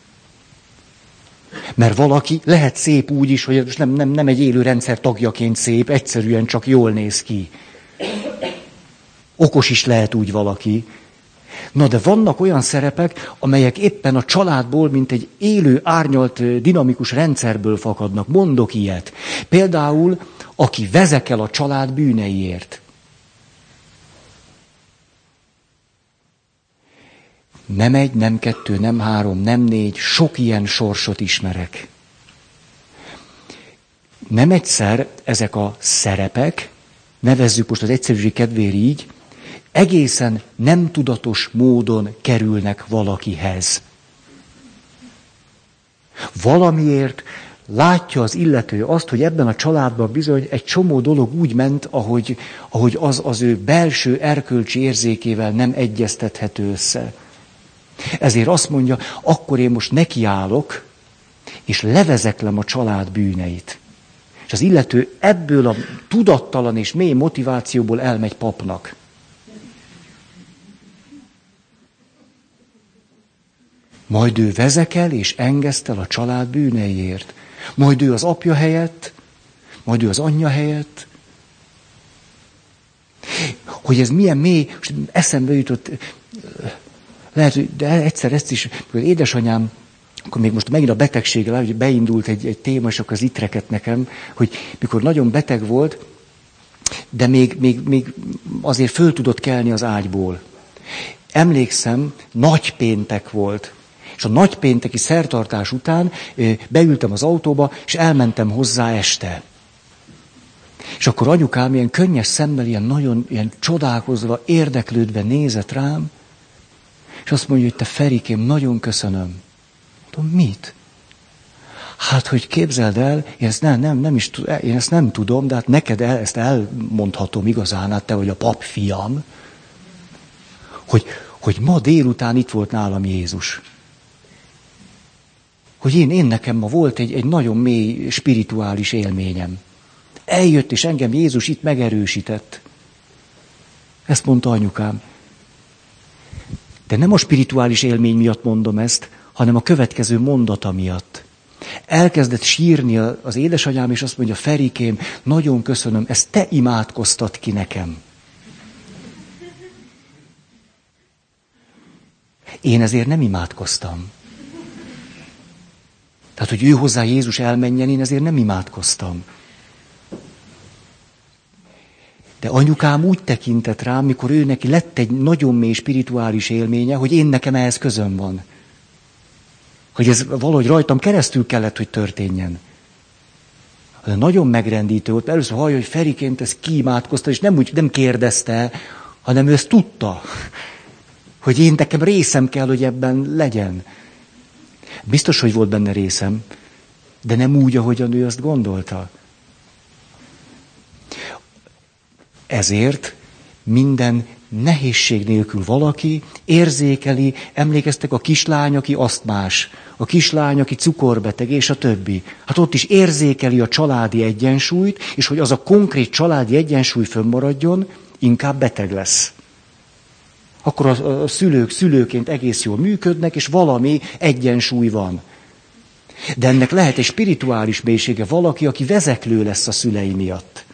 Mert valaki lehet szép úgy is, hogy nem, nem, nem egy élő rendszer tagjaként szép, egyszerűen csak jól néz ki. Okos is lehet úgy valaki. Na de vannak olyan szerepek, amelyek éppen a családból, mint egy élő, árnyalt, dinamikus rendszerből fakadnak. Mondok ilyet. Például, aki vezekel a család bűneiért. Nem egy, nem kettő, nem három, nem négy, sok ilyen sorsot ismerek. Nem egyszer ezek a szerepek, nevezzük most az egyszerűség kedvéért így, egészen nem tudatos módon kerülnek valakihez. Valamiért látja az illető azt, hogy ebben a családban bizony egy csomó dolog úgy ment, ahogy, ahogy az az ő belső erkölcsi érzékével nem egyeztethető össze. Ezért azt mondja, akkor én most nekiállok, és levezeklem a család bűneit. És az illető ebből a tudattalan és mély motivációból elmegy papnak. Majd ő vezekel és engesztel a család bűneiért. Majd ő az apja helyett, majd ő az anyja helyett. Hogy ez milyen mély, eszembe jutott, lehet, de egyszer ezt is, hogy édesanyám, akkor még most megint a betegséggel, hogy beindult egy, egy téma, és akkor az itreket nekem, hogy mikor nagyon beteg volt, de még, még, még azért föl tudott kelni az ágyból. Emlékszem, nagy péntek volt. És a nagypénteki szertartás után beültem az autóba, és elmentem hozzá este. És akkor anyukám ilyen könnyes szemmel, ilyen nagyon ilyen csodálkozva, érdeklődve nézett rám, és azt mondja, hogy te Ferikém, nagyon köszönöm. Mondom, mit? Hát, hogy képzeld el, én ezt nem, nem, nem is, én ezt nem tudom, de hát neked el, ezt elmondhatom igazán, hát te vagy a pap fiam, hogy, hogy ma délután itt volt nálam Jézus. Hogy én, én nekem ma volt egy, egy nagyon mély spirituális élményem. Eljött, és engem Jézus itt megerősített. Ezt mondta anyukám. De nem a spirituális élmény miatt mondom ezt, hanem a következő mondata miatt. Elkezdett sírni az édesanyám, és azt mondja, Ferikém, nagyon köszönöm, ezt te imádkoztat ki nekem. Én ezért nem imádkoztam. Tehát, hogy ő hozzá Jézus elmenjen, én ezért nem imádkoztam. De anyukám úgy tekintett rám, mikor ő neki lett egy nagyon mély spirituális élménye, hogy én nekem ehhez közöm van. Hogy ez valahogy rajtam keresztül kellett, hogy történjen. De nagyon megrendítő volt. Először hallja, hogy Feriként ez kiimádkozta, és nem úgy nem kérdezte, hanem ő ezt tudta. Hogy én nekem részem kell, hogy ebben legyen. Biztos, hogy volt benne részem, de nem úgy, ahogyan ő azt gondolta. Ezért minden nehézség nélkül valaki érzékeli, emlékeztek a kislány, aki más, a kislány, aki cukorbeteg, és a többi. Hát ott is érzékeli a családi egyensúlyt, és hogy az a konkrét családi egyensúly fönnmaradjon, inkább beteg lesz. Akkor a, szülők szülőként egész jól működnek, és valami egyensúly van. De ennek lehet egy spirituális mélysége, valaki, aki vezeklő lesz a szülei miatt.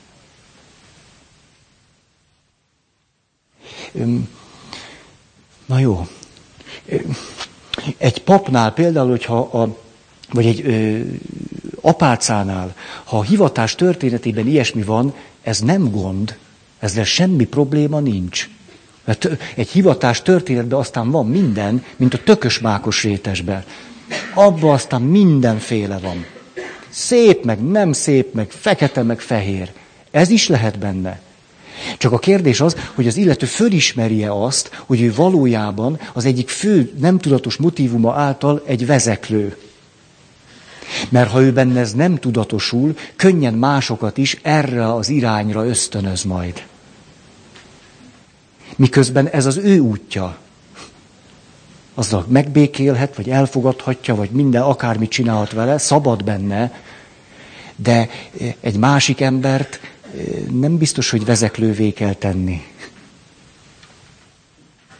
Na jó. Egy papnál például, hogyha a, vagy egy ö, apácánál, ha a hivatás történetében ilyesmi van, ez nem gond, ezzel semmi probléma nincs. Mert egy hivatás történetben aztán van minden, mint a tökös mákos rétesben. Abban aztán mindenféle van. Szép, meg nem szép, meg fekete, meg fehér. Ez is lehet benne. Csak a kérdés az, hogy az illető fölismerje azt, hogy ő valójában az egyik fő nem tudatos motivuma által egy vezeklő. Mert ha ő benne ez nem tudatosul, könnyen másokat is erre az irányra ösztönöz majd. Miközben ez az ő útja. Azzal megbékélhet, vagy elfogadhatja, vagy minden, akármit csinálhat vele, szabad benne, de egy másik embert nem biztos, hogy vezeklővé kell tenni.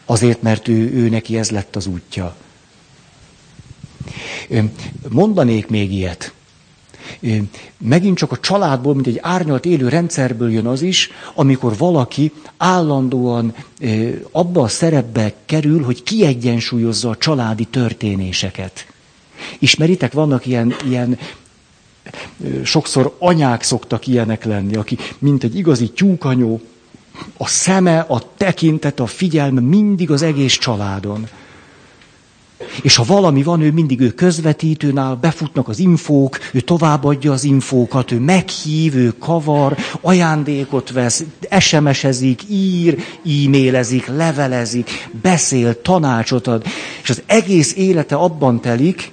Azért, mert ő, ő neki ez lett az útja. Mondanék még ilyet. Megint csak a családból, mint egy árnyalt élő rendszerből jön az is, amikor valaki állandóan abba a szerepbe kerül, hogy kiegyensúlyozza a családi történéseket. Ismeritek, vannak ilyen, ilyen sokszor anyák szoktak ilyenek lenni, aki mint egy igazi tyúkanyó, a szeme, a tekintet, a figyelme mindig az egész családon. És ha valami van, ő mindig ő közvetítőnál, befutnak az infók, ő továbbadja az infókat, ő meghív, ő kavar, ajándékot vesz, SMS-ezik, ír, e-mailezik, levelezik, beszél, tanácsot ad. És az egész élete abban telik,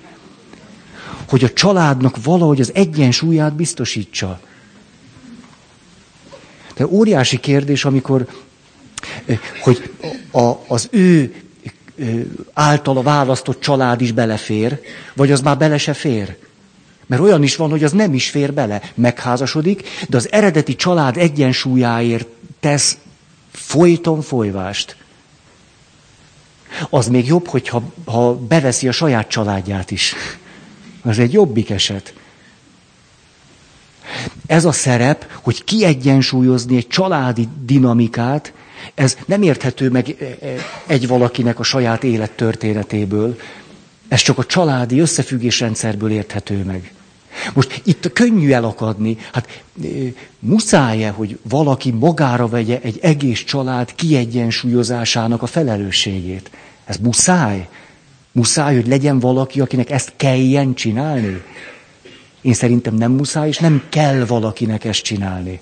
hogy a családnak valahogy az egyensúlyát biztosítsa. De óriási kérdés, amikor, hogy a, az ő általa választott család is belefér, vagy az már bele se fér. Mert olyan is van, hogy az nem is fér bele. Megházasodik, de az eredeti család egyensúlyáért tesz folyton folyvást. Az még jobb, hogyha ha beveszi a saját családját is. Az egy jobbik eset. Ez a szerep, hogy kiegyensúlyozni egy családi dinamikát, ez nem érthető meg e, e, egy valakinek a saját élettörténetéből. Ez csak a családi összefüggésrendszerből érthető meg. Most itt könnyű elakadni. Hát e, muszáj-e, hogy valaki magára vegye egy egész család kiegyensúlyozásának a felelősségét? Ez muszáj? Muszáj, hogy legyen valaki, akinek ezt kelljen csinálni? Én szerintem nem muszáj, és nem kell valakinek ezt csinálni.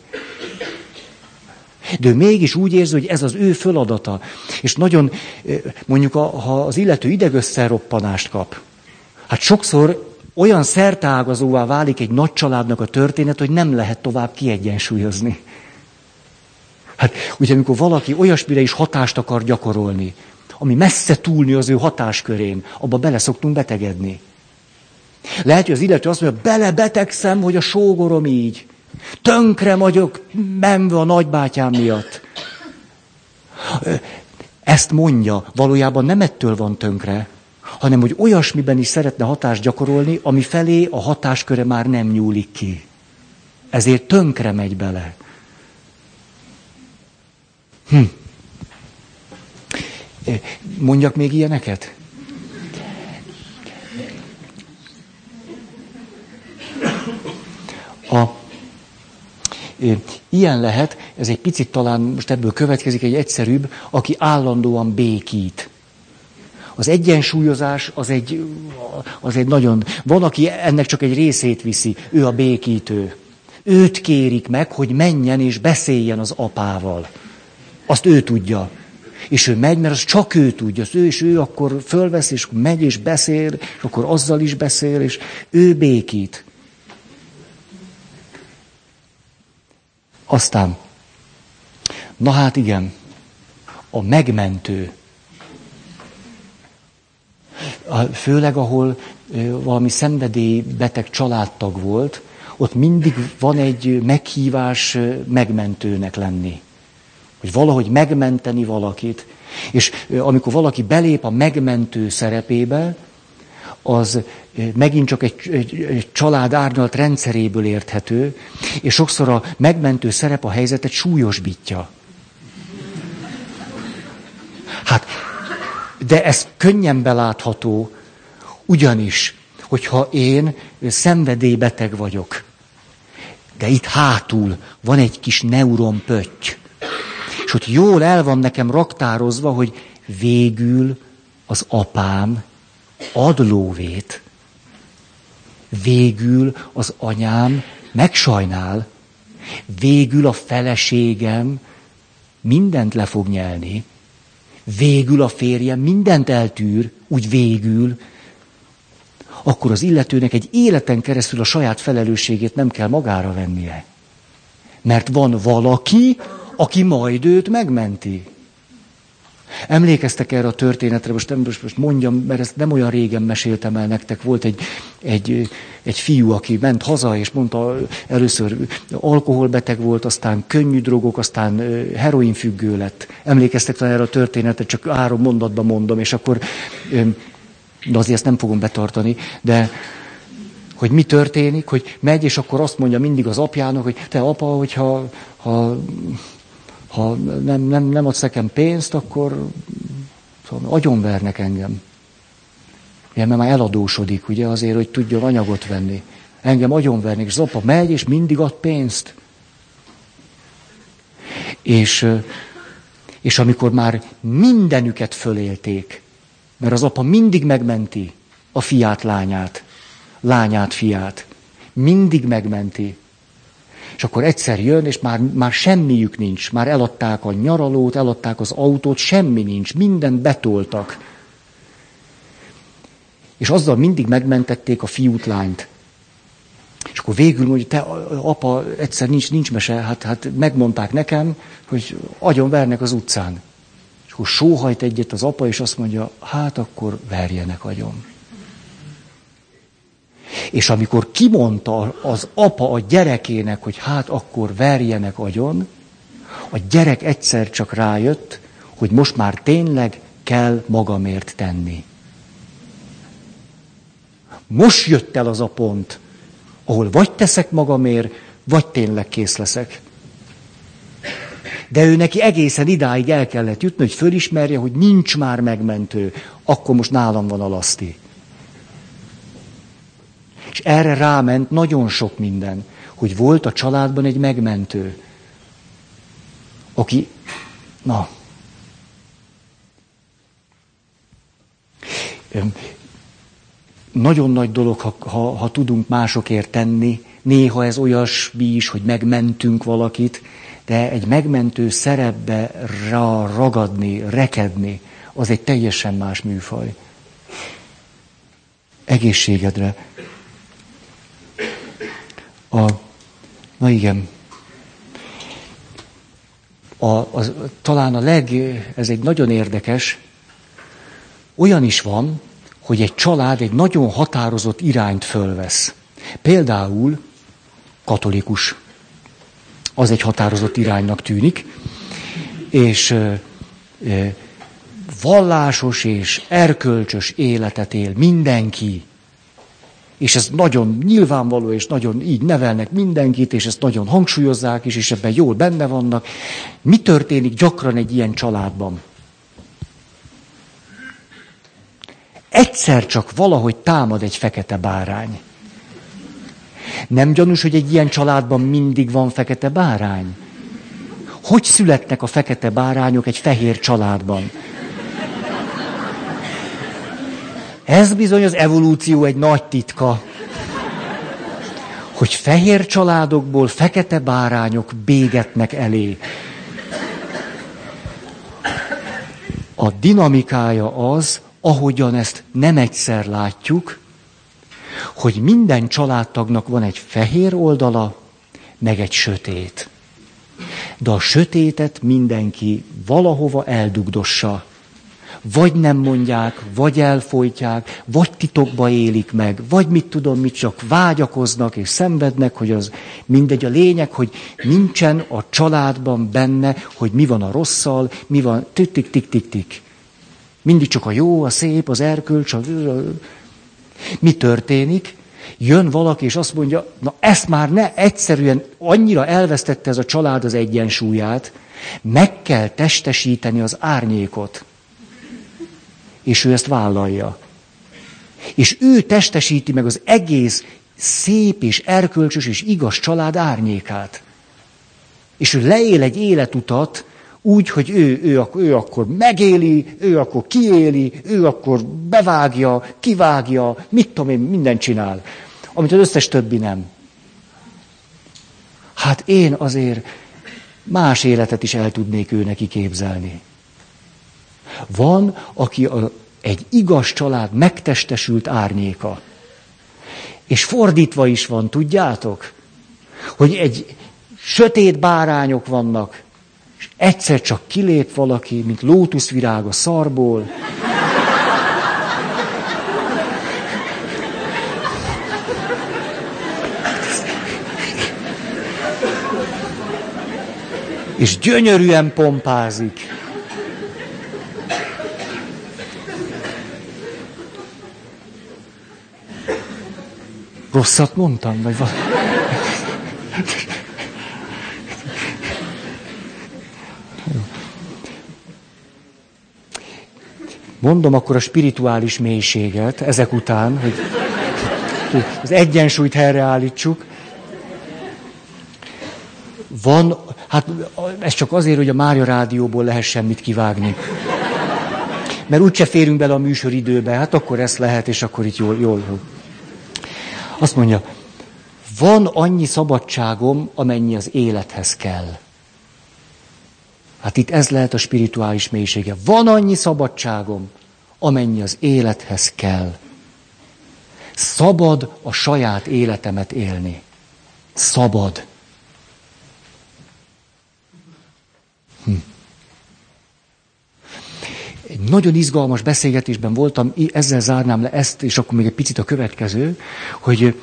De ő mégis úgy érzi, hogy ez az ő föladata. És nagyon, eh, mondjuk, ha az illető idegösszerroppanást kap, hát sokszor olyan szertágazóvá válik egy nagy családnak a történet, hogy nem lehet tovább kiegyensúlyozni. Hát ugye, amikor valaki olyasmire is hatást akar gyakorolni, ami messze túlni az ő hatáskörén, abba bele szoktunk betegedni. Lehet, hogy az illető azt mondja, belebetegszem, hogy a sógorom így. Tönkre vagyok, menve a nagybátyám miatt. Ezt mondja, valójában nem ettől van tönkre, hanem hogy olyasmiben is szeretne hatást gyakorolni, ami felé a hatásköre már nem nyúlik ki. Ezért tönkre megy bele. Hm. Mondjak még ilyeneket? A, ilyen lehet, ez egy picit talán most ebből következik egy egyszerűbb, aki állandóan békít. Az egyensúlyozás az egy, az egy nagyon... Van, aki ennek csak egy részét viszi, ő a békítő. Őt kérik meg, hogy menjen és beszéljen az apával. Azt ő tudja. És ő megy, mert az csak ő tudja. Az ő és ő akkor fölvesz, és megy és beszél, és akkor azzal is beszél, és ő békít. Aztán, na hát igen, a megmentő. Főleg, ahol valami szenvedélybeteg családtag volt, ott mindig van egy meghívás megmentőnek lenni. Hogy valahogy megmenteni valakit. És amikor valaki belép a megmentő szerepébe, az megint csak egy, egy, egy család árnyalt rendszeréből érthető, és sokszor a megmentő szerep a helyzetet súlyosbítja. Hát, de ez könnyen belátható, ugyanis, hogyha én szenvedélybeteg vagyok, de itt hátul van egy kis neuronpötty, és hogy jól el van nekem raktározva, hogy végül az apám ad lóvét, végül az anyám megsajnál, végül a feleségem mindent le fog nyelni, végül a férjem mindent eltűr, úgy végül, akkor az illetőnek egy életen keresztül a saját felelősségét nem kell magára vennie. Mert van valaki, aki majd őt megmenti. Emlékeztek erre a történetre, most, nem, most mondjam, mert ezt nem olyan régen meséltem el nektek. Volt egy, egy, egy fiú, aki ment haza, és mondta, először alkoholbeteg volt, aztán könnyű drogok, aztán heroinfüggő lett. Emlékeztek erre a történetre, csak három mondatban mondom, és akkor, de azért ezt nem fogom betartani, de hogy mi történik, hogy megy, és akkor azt mondja mindig az apjának, hogy te apa, hogyha ha ha nem, nem, nem adsz nekem pénzt, akkor szóval agyonvernek engem. Ugye, mert már eladósodik, ugye, azért, hogy tudjon anyagot venni. Engem agyonvernek, és az apa megy, és mindig ad pénzt. És, és amikor már mindenüket fölélték, mert az apa mindig megmenti a fiát, lányát, lányát, fiát. Mindig megmenti. És akkor egyszer jön, és már, már semmiük nincs. Már eladták a nyaralót, eladták az autót, semmi nincs. Mindent betoltak. És azzal mindig megmentették a fiút, lányt. És akkor végül mondja, te apa, egyszer nincs, nincs mese, hát, hát megmondták nekem, hogy agyon vernek az utcán. És akkor sóhajt egyet az apa, és azt mondja, hát akkor verjenek agyon. És amikor kimondta az apa a gyerekének, hogy hát akkor verjenek agyon, a gyerek egyszer csak rájött, hogy most már tényleg kell magamért tenni. Most jött el az a pont, ahol vagy teszek magamért, vagy tényleg kész leszek. De ő neki egészen idáig el kellett jutni, hogy fölismerje, hogy nincs már megmentő, akkor most nálam van a laszti. És erre ráment nagyon sok minden, hogy volt a családban egy megmentő, aki, na, nagyon nagy dolog, ha, ha, ha tudunk másokért tenni, néha ez olyasmi is, hogy megmentünk valakit, de egy megmentő szerepbe rá ragadni, rekedni, az egy teljesen más műfaj. Egészségedre. A, na igen, a, az, talán a leg, ez egy nagyon érdekes, olyan is van, hogy egy család egy nagyon határozott irányt fölvesz. Például katolikus. Az egy határozott iránynak tűnik, és vallásos és erkölcsös életet él mindenki. És ez nagyon nyilvánvaló, és nagyon így nevelnek mindenkit, és ezt nagyon hangsúlyozzák is, és ebben jól benne vannak. Mi történik gyakran egy ilyen családban? Egyszer csak valahogy támad egy fekete bárány. Nem gyanús, hogy egy ilyen családban mindig van fekete bárány? Hogy születnek a fekete bárányok egy fehér családban? Ez bizony az evolúció egy nagy titka. Hogy fehér családokból fekete bárányok bégetnek elé. A dinamikája az, ahogyan ezt nem egyszer látjuk, hogy minden családtagnak van egy fehér oldala, meg egy sötét. De a sötétet mindenki valahova eldugdossa. Vagy nem mondják, vagy elfolytják, vagy titokba élik meg, vagy mit tudom, mit csak vágyakoznak és szenvednek, hogy az mindegy. A lényeg, hogy nincsen a családban benne, hogy mi van a rosszal, mi van, tik-tik-tik-tik-tik. Mindig csak a jó, a szép, az erkölcs, a... Mi történik? Jön valaki, és azt mondja, na ezt már ne, egyszerűen annyira elvesztette ez a család az egyensúlyát, meg kell testesíteni az árnyékot. És ő ezt vállalja. És ő testesíti meg az egész szép és erkölcsös és igaz család árnyékát. És ő leél egy életutat, úgy, hogy ő, ő, ő akkor megéli, ő akkor kiéli, ő akkor bevágja, kivágja, mit tudom én, mindent csinál, amit az összes többi nem. Hát én azért más életet is el tudnék ő neki képzelni. Van, aki a, egy igaz család megtestesült árnyéka. És fordítva is van, tudjátok? Hogy egy sötét bárányok vannak, és egyszer csak kilép valaki, mint lótuszvirág a szarból. És gyönyörűen pompázik. Rosszat mondtam, vagy valami? Mondom akkor a spirituális mélységet ezek után, hogy az egyensúlyt helyreállítsuk. Van, hát ez csak azért, hogy a Mária rádióból lehessen mit kivágni. Mert úgyse férünk bele a műsoridőbe, hát akkor ezt lehet, és akkor itt jól, jól. Azt mondja, van annyi szabadságom, amennyi az élethez kell. Hát itt ez lehet a spirituális mélysége. Van annyi szabadságom, amennyi az élethez kell. Szabad a saját életemet élni. Szabad. Hm. Nagyon izgalmas beszélgetésben voltam, ezzel zárnám le ezt, és akkor még egy picit a következő, hogy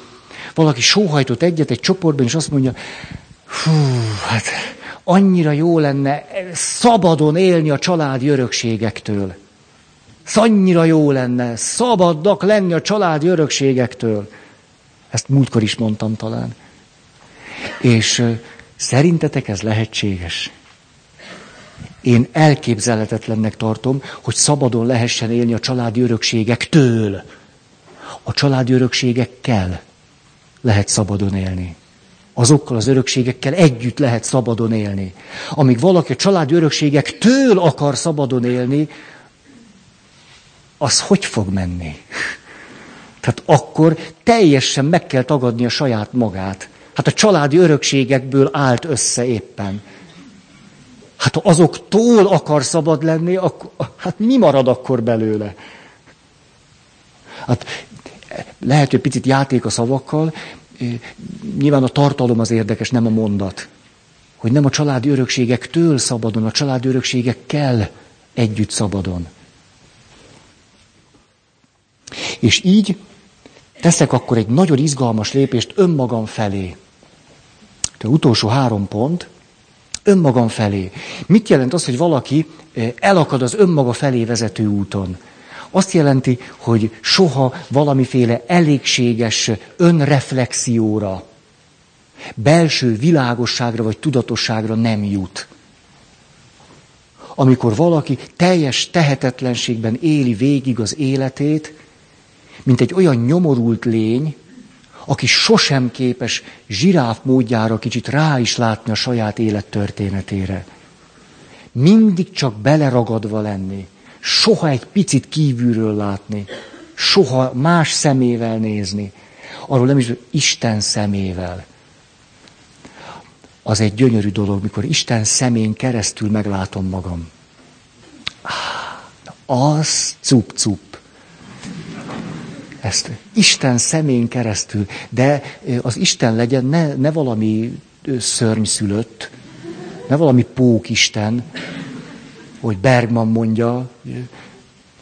valaki sóhajtott egyet egy csoportban, és azt mondja, hú, hát annyira jó lenne szabadon élni a családi örökségektől. Annyira jó lenne szabadnak lenni a családi örökségektől. Ezt múltkor is mondtam talán. És szerintetek ez lehetséges? Én elképzelhetetlennek tartom, hogy szabadon lehessen élni a családi örökségektől. A családi örökségekkel lehet szabadon élni azokkal az örökségekkel együtt lehet szabadon élni. Amíg valaki a családi örökségektől akar szabadon élni, az hogy fog menni? Tehát akkor teljesen meg kell tagadni a saját magát. Hát a családi örökségekből állt össze éppen. Hát ha azoktól akar szabad lenni, akkor, hát mi marad akkor belőle? Hát lehet, hogy picit játék a szavakkal, nyilván a tartalom az érdekes, nem a mondat. Hogy nem a családi örökségektől szabadon, a családi örökségekkel együtt szabadon. És így teszek akkor egy nagyon izgalmas lépést önmagam felé. De utolsó három pont, önmagam felé. Mit jelent az, hogy valaki eh, elakad az önmaga felé vezető úton? Azt jelenti, hogy soha valamiféle elégséges önreflexióra, belső világosságra vagy tudatosságra nem jut. Amikor valaki teljes tehetetlenségben éli végig az életét, mint egy olyan nyomorult lény, aki sosem képes zsiráf módjára kicsit rá is látni a saját élettörténetére. Mindig csak beleragadva lenni, soha egy picit kívülről látni, soha más szemével nézni, arról nem is, Isten szemével. Az egy gyönyörű dolog, mikor Isten szemén keresztül meglátom magam. Az cup-cup ezt Isten szemén keresztül, de az Isten legyen ne, ne valami szörnyszülött, ne valami pókisten, hogy Bergman mondja,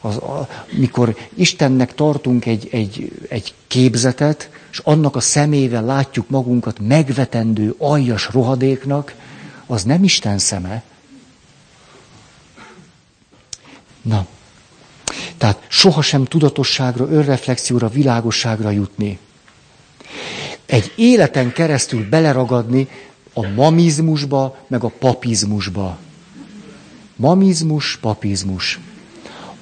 az, a, mikor Istennek tartunk egy, egy, egy képzetet, és annak a szemével látjuk magunkat megvetendő, aljas rohadéknak, az nem Isten szeme. Na, tehát sohasem tudatosságra, önreflexióra, világosságra jutni. Egy életen keresztül beleragadni a mamizmusba, meg a papizmusba. Mamizmus, papizmus.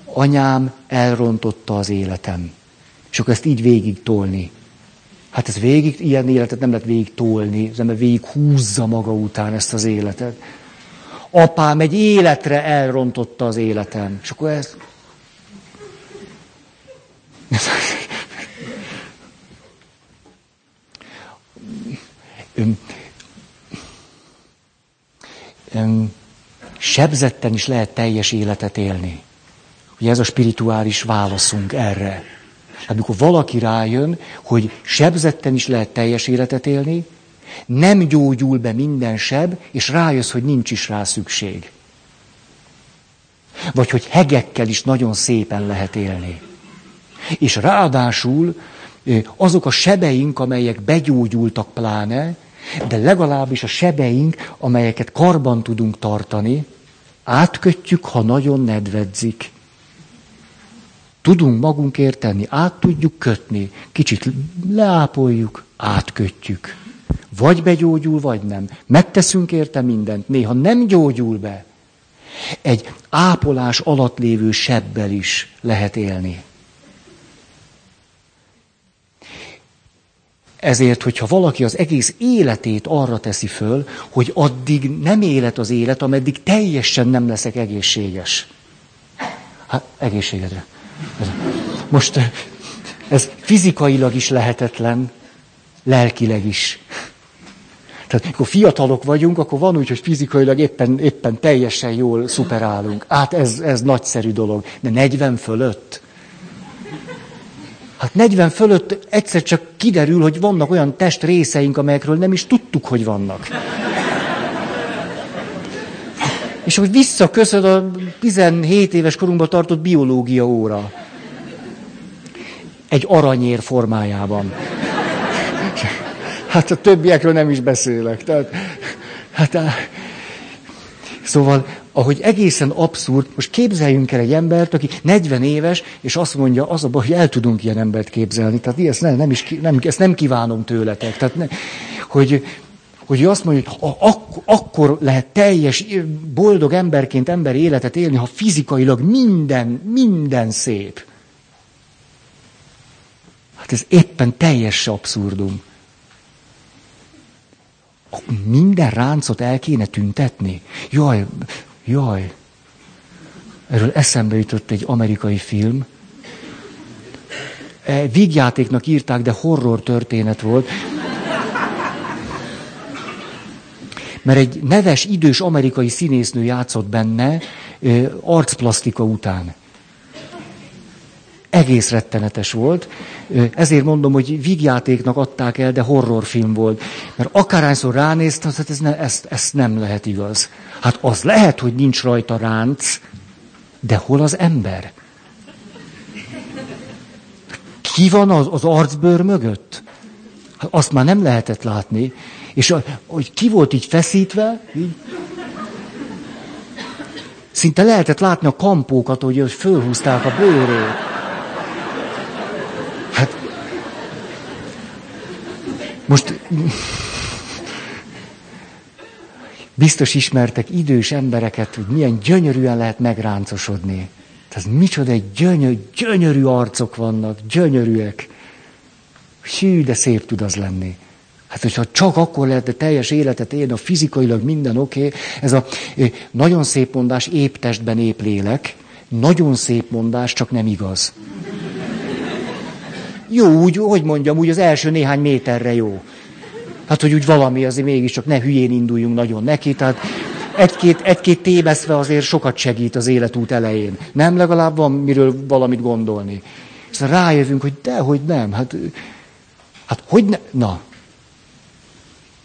Anyám elrontotta az életem. És akkor ezt így végig tolni. Hát ez végig, ilyen életet nem lehet végig tolni, az ember végig húzza maga után ezt az életet. Apám egy életre elrontotta az életem. És akkor ez sebzetten is lehet teljes életet élni. Ugye ez a spirituális válaszunk erre. Hát amikor valaki rájön, hogy sebzetten is lehet teljes életet élni, nem gyógyul be minden seb, és rájössz, hogy nincs is rá szükség. Vagy hogy hegekkel is nagyon szépen lehet élni. És ráadásul azok a sebeink, amelyek begyógyultak pláne, de legalábbis a sebeink, amelyeket karban tudunk tartani, átkötjük, ha nagyon nedvedzik. Tudunk magunk tenni, át tudjuk kötni, kicsit leápoljuk, átkötjük. Vagy begyógyul, vagy nem. Megteszünk érte mindent, néha nem gyógyul be. Egy ápolás alatt lévő sebbel is lehet élni. Ezért, hogyha valaki az egész életét arra teszi föl, hogy addig nem élet az élet, ameddig teljesen nem leszek egészséges. Hát, egészségedre. Most ez fizikailag is lehetetlen, lelkileg is. Tehát, amikor fiatalok vagyunk, akkor van úgy, hogy fizikailag éppen, éppen teljesen jól szuperálunk. Hát ez, ez nagyszerű dolog. De 40 fölött, Hát 40 fölött egyszer csak kiderül, hogy vannak olyan test részeink, amelyekről nem is tudtuk, hogy vannak. És hogy visszaköszön a 17 éves korunkban tartott biológia óra. Egy aranyér formájában. Hát a többiekről nem is beszélek. Tehát, hát, szóval ahogy egészen abszurd, most képzeljünk el egy embert, aki 40 éves, és azt mondja, az a baj, hogy el tudunk ilyen embert képzelni. Tehát ezt nem, nem, is, nem, ezt nem kívánom tőletek. Tehát ne, hogy, hogy azt mondja, hogy ak- akkor lehet teljes, boldog emberként ember életet élni, ha fizikailag minden, minden szép. Hát ez éppen teljes abszurdum. Minden ráncot el kéne tüntetni. Jaj, Jaj, erről eszembe jutott egy amerikai film. E, vígjátéknak írták, de horror történet volt. Mert egy neves, idős amerikai színésznő játszott benne arcplasztika után. Egész rettenetes volt. Ezért mondom, hogy vígjátéknak adták el, de horrorfilm volt. Mert akárhányszor ránéztem, hát ez, ne, ez, ez nem lehet igaz. Hát az lehet, hogy nincs rajta ránc, de hol az ember? ki van az, az arcbőr mögött? Hát azt már nem lehetett látni. És a, hogy ki volt így feszítve, így, szinte lehetett látni a kampókat, hogy fölhúzták a bőrét. Most biztos ismertek idős embereket, hogy milyen gyönyörűen lehet megráncosodni. Ez micsoda egy gyönyör, gyönyörű arcok vannak, gyönyörűek. Hű, de szép tud az lenni. Hát, hogyha csak akkor lehet, de teljes életet élni, a fizikailag minden oké. Okay. Ez a nagyon szép mondás, épp testben, épp lélek. Nagyon szép mondás, csak nem igaz. Jó, úgy, hogy mondjam, úgy az első néhány méterre jó. Hát, hogy úgy valami azért mégiscsak ne hülyén induljunk nagyon neki, tehát egy-két, egy-két téveszve azért sokat segít az életút elején. Nem legalább van miről valamit gondolni. Aztán rájövünk, hogy dehogy nem. Hát, hát hogy ne? Na.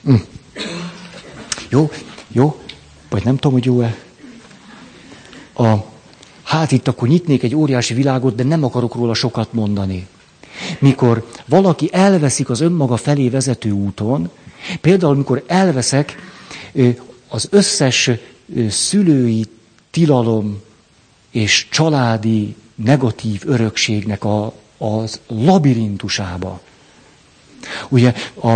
Hm. Jó, jó. Vagy nem tudom, hogy jó-e. A, hát itt akkor nyitnék egy óriási világot, de nem akarok róla sokat mondani. Mikor valaki elveszik az önmaga felé vezető úton, például mikor elveszek az összes szülői tilalom és családi negatív örökségnek a, az labirintusába. Ugye a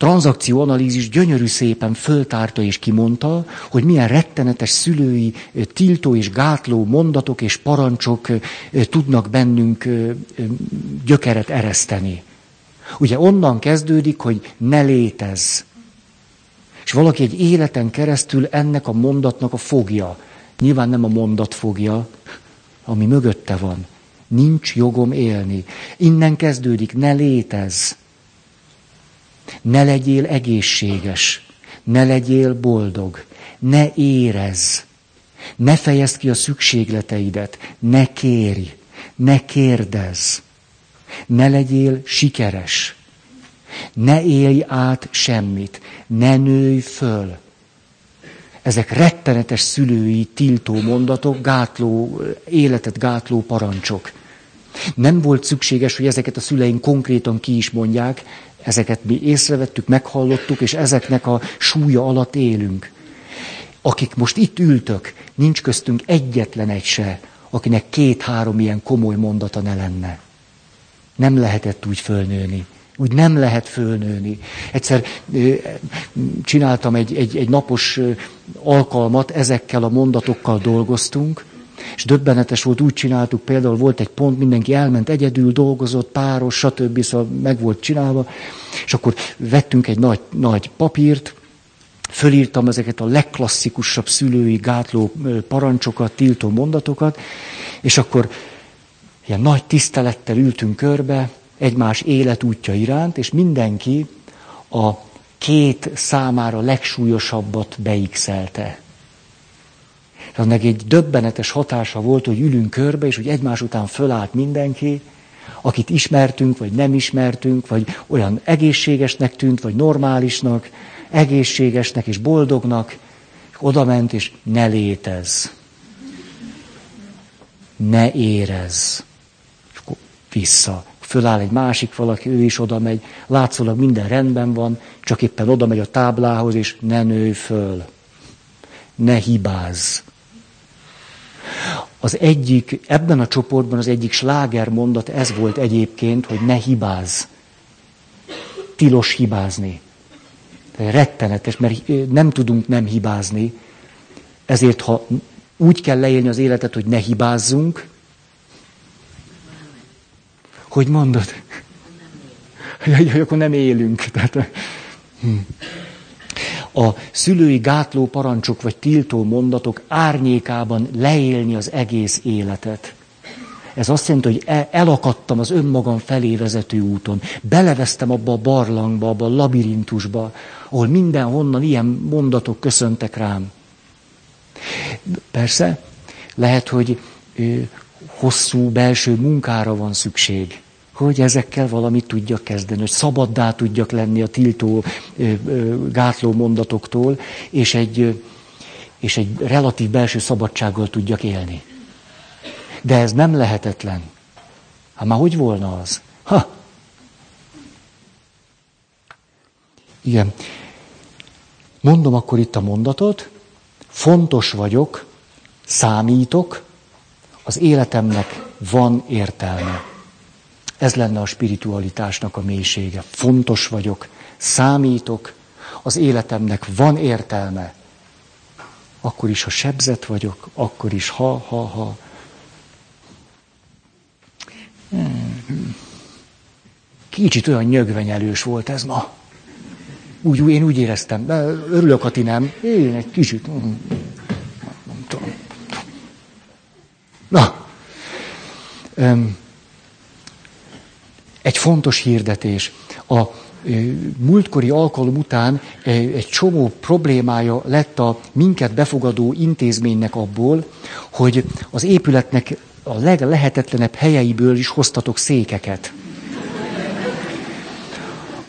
tranzakcióanalízis gyönyörű szépen föltárta és kimondta, hogy milyen rettenetes szülői tiltó és gátló mondatok és parancsok tudnak bennünk gyökeret ereszteni. Ugye onnan kezdődik, hogy ne létezz. És valaki egy életen keresztül ennek a mondatnak a fogja. Nyilván nem a mondat fogja, ami mögötte van. Nincs jogom élni. Innen kezdődik, ne létezz. Ne legyél egészséges. Ne legyél boldog. Ne érezz. Ne fejezd ki a szükségleteidet. Ne kérj. Ne kérdezz. Ne legyél sikeres. Ne élj át semmit. Ne nőj föl. Ezek rettenetes szülői tiltó mondatok, gátló, életet gátló parancsok. Nem volt szükséges, hogy ezeket a szüleink konkrétan ki is mondják, ezeket mi észrevettük, meghallottuk, és ezeknek a súlya alatt élünk. Akik most itt ültök, nincs köztünk egyetlen egy se, akinek két-három ilyen komoly mondata ne lenne. Nem lehetett úgy fölnőni. Úgy nem lehet fölnőni. Egyszer csináltam egy, egy, egy napos alkalmat, ezekkel a mondatokkal dolgoztunk, és döbbenetes volt, úgy csináltuk, például volt egy pont, mindenki elment egyedül, dolgozott, páros, stb. Szóval meg volt csinálva, és akkor vettünk egy nagy, nagy papírt, fölírtam ezeket a legklasszikusabb szülői gátló parancsokat, tiltó mondatokat, és akkor ilyen nagy tisztelettel ültünk körbe, egymás életútja iránt, és mindenki a két számára legsúlyosabbat beixelte. Meg egy döbbenetes hatása volt, hogy ülünk körbe, és hogy egymás után fölállt mindenki, akit ismertünk, vagy nem ismertünk, vagy olyan egészségesnek tűnt, vagy normálisnak, egészségesnek és boldognak, és oda ment, és ne létezz. Ne érez. És akkor vissza föláll egy másik valaki, ő is oda megy, látszólag minden rendben van, csak éppen oda megy a táblához, és ne nőj föl. Ne hibázz. Az egyik, ebben a csoportban az egyik sláger mondat ez volt egyébként, hogy ne hibázz. Tilos hibázni. Rettenetes, mert nem tudunk nem hibázni. Ezért, ha úgy kell leélni az életet, hogy ne hibázzunk, hogy mondod? Jaj, jaj, akkor nem élünk. Tehát, hm. A szülői gátló parancsok vagy tiltó mondatok árnyékában leélni az egész életet. Ez azt jelenti, hogy elakadtam az önmagam felé vezető úton. Belevesztem abba a barlangba, abba a labirintusba, ahol mindenhonnan ilyen mondatok köszöntek rám. Persze, lehet, hogy hosszú belső munkára van szükség, hogy ezekkel valamit tudjak kezdeni, hogy szabaddá tudjak lenni a tiltó, gátló mondatoktól, és egy, és egy relatív belső szabadsággal tudjak élni. De ez nem lehetetlen. Hát már hogy volna az? Ha! Igen. Mondom akkor itt a mondatot. Fontos vagyok, számítok, az életemnek van értelme. Ez lenne a spiritualitásnak a mélysége. Fontos vagyok, számítok, az életemnek van értelme. Akkor is, ha sebzett vagyok, akkor is, ha, ha, ha. Kicsit olyan nyögvenyelős volt ez ma. Úgy, én úgy éreztem. De örülök, ha nem. Én egy kicsit. Tudom. Na. Egy fontos hirdetés. A múltkori alkalom után egy csomó problémája lett a minket befogadó intézménynek abból, hogy az épületnek a leglehetetlenebb helyeiből is hoztatok székeket.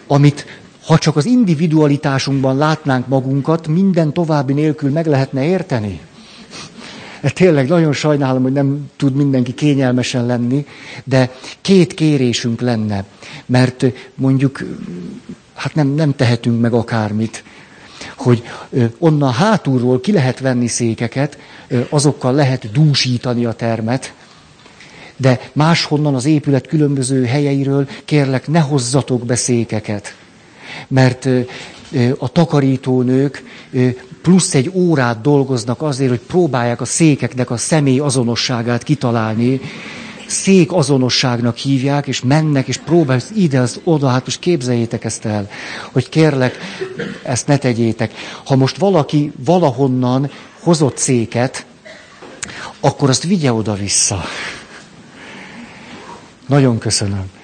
Amit ha csak az individualitásunkban látnánk magunkat, minden további nélkül meg lehetne érteni. Tényleg nagyon sajnálom, hogy nem tud mindenki kényelmesen lenni, de két kérésünk lenne, mert mondjuk, hát nem, nem tehetünk meg akármit, hogy onnan hátulról ki lehet venni székeket, azokkal lehet dúsítani a termet, de máshonnan az épület különböző helyeiről kérlek, ne hozzatok be székeket. Mert a takarítónők plusz egy órát dolgoznak azért, hogy próbálják a székeknek a személy azonosságát kitalálni. Szék azonosságnak hívják, és mennek, és próbálják ide, az oda, hát most képzeljétek ezt el, hogy kérlek, ezt ne tegyétek. Ha most valaki valahonnan hozott széket, akkor azt vigye oda-vissza. Nagyon köszönöm.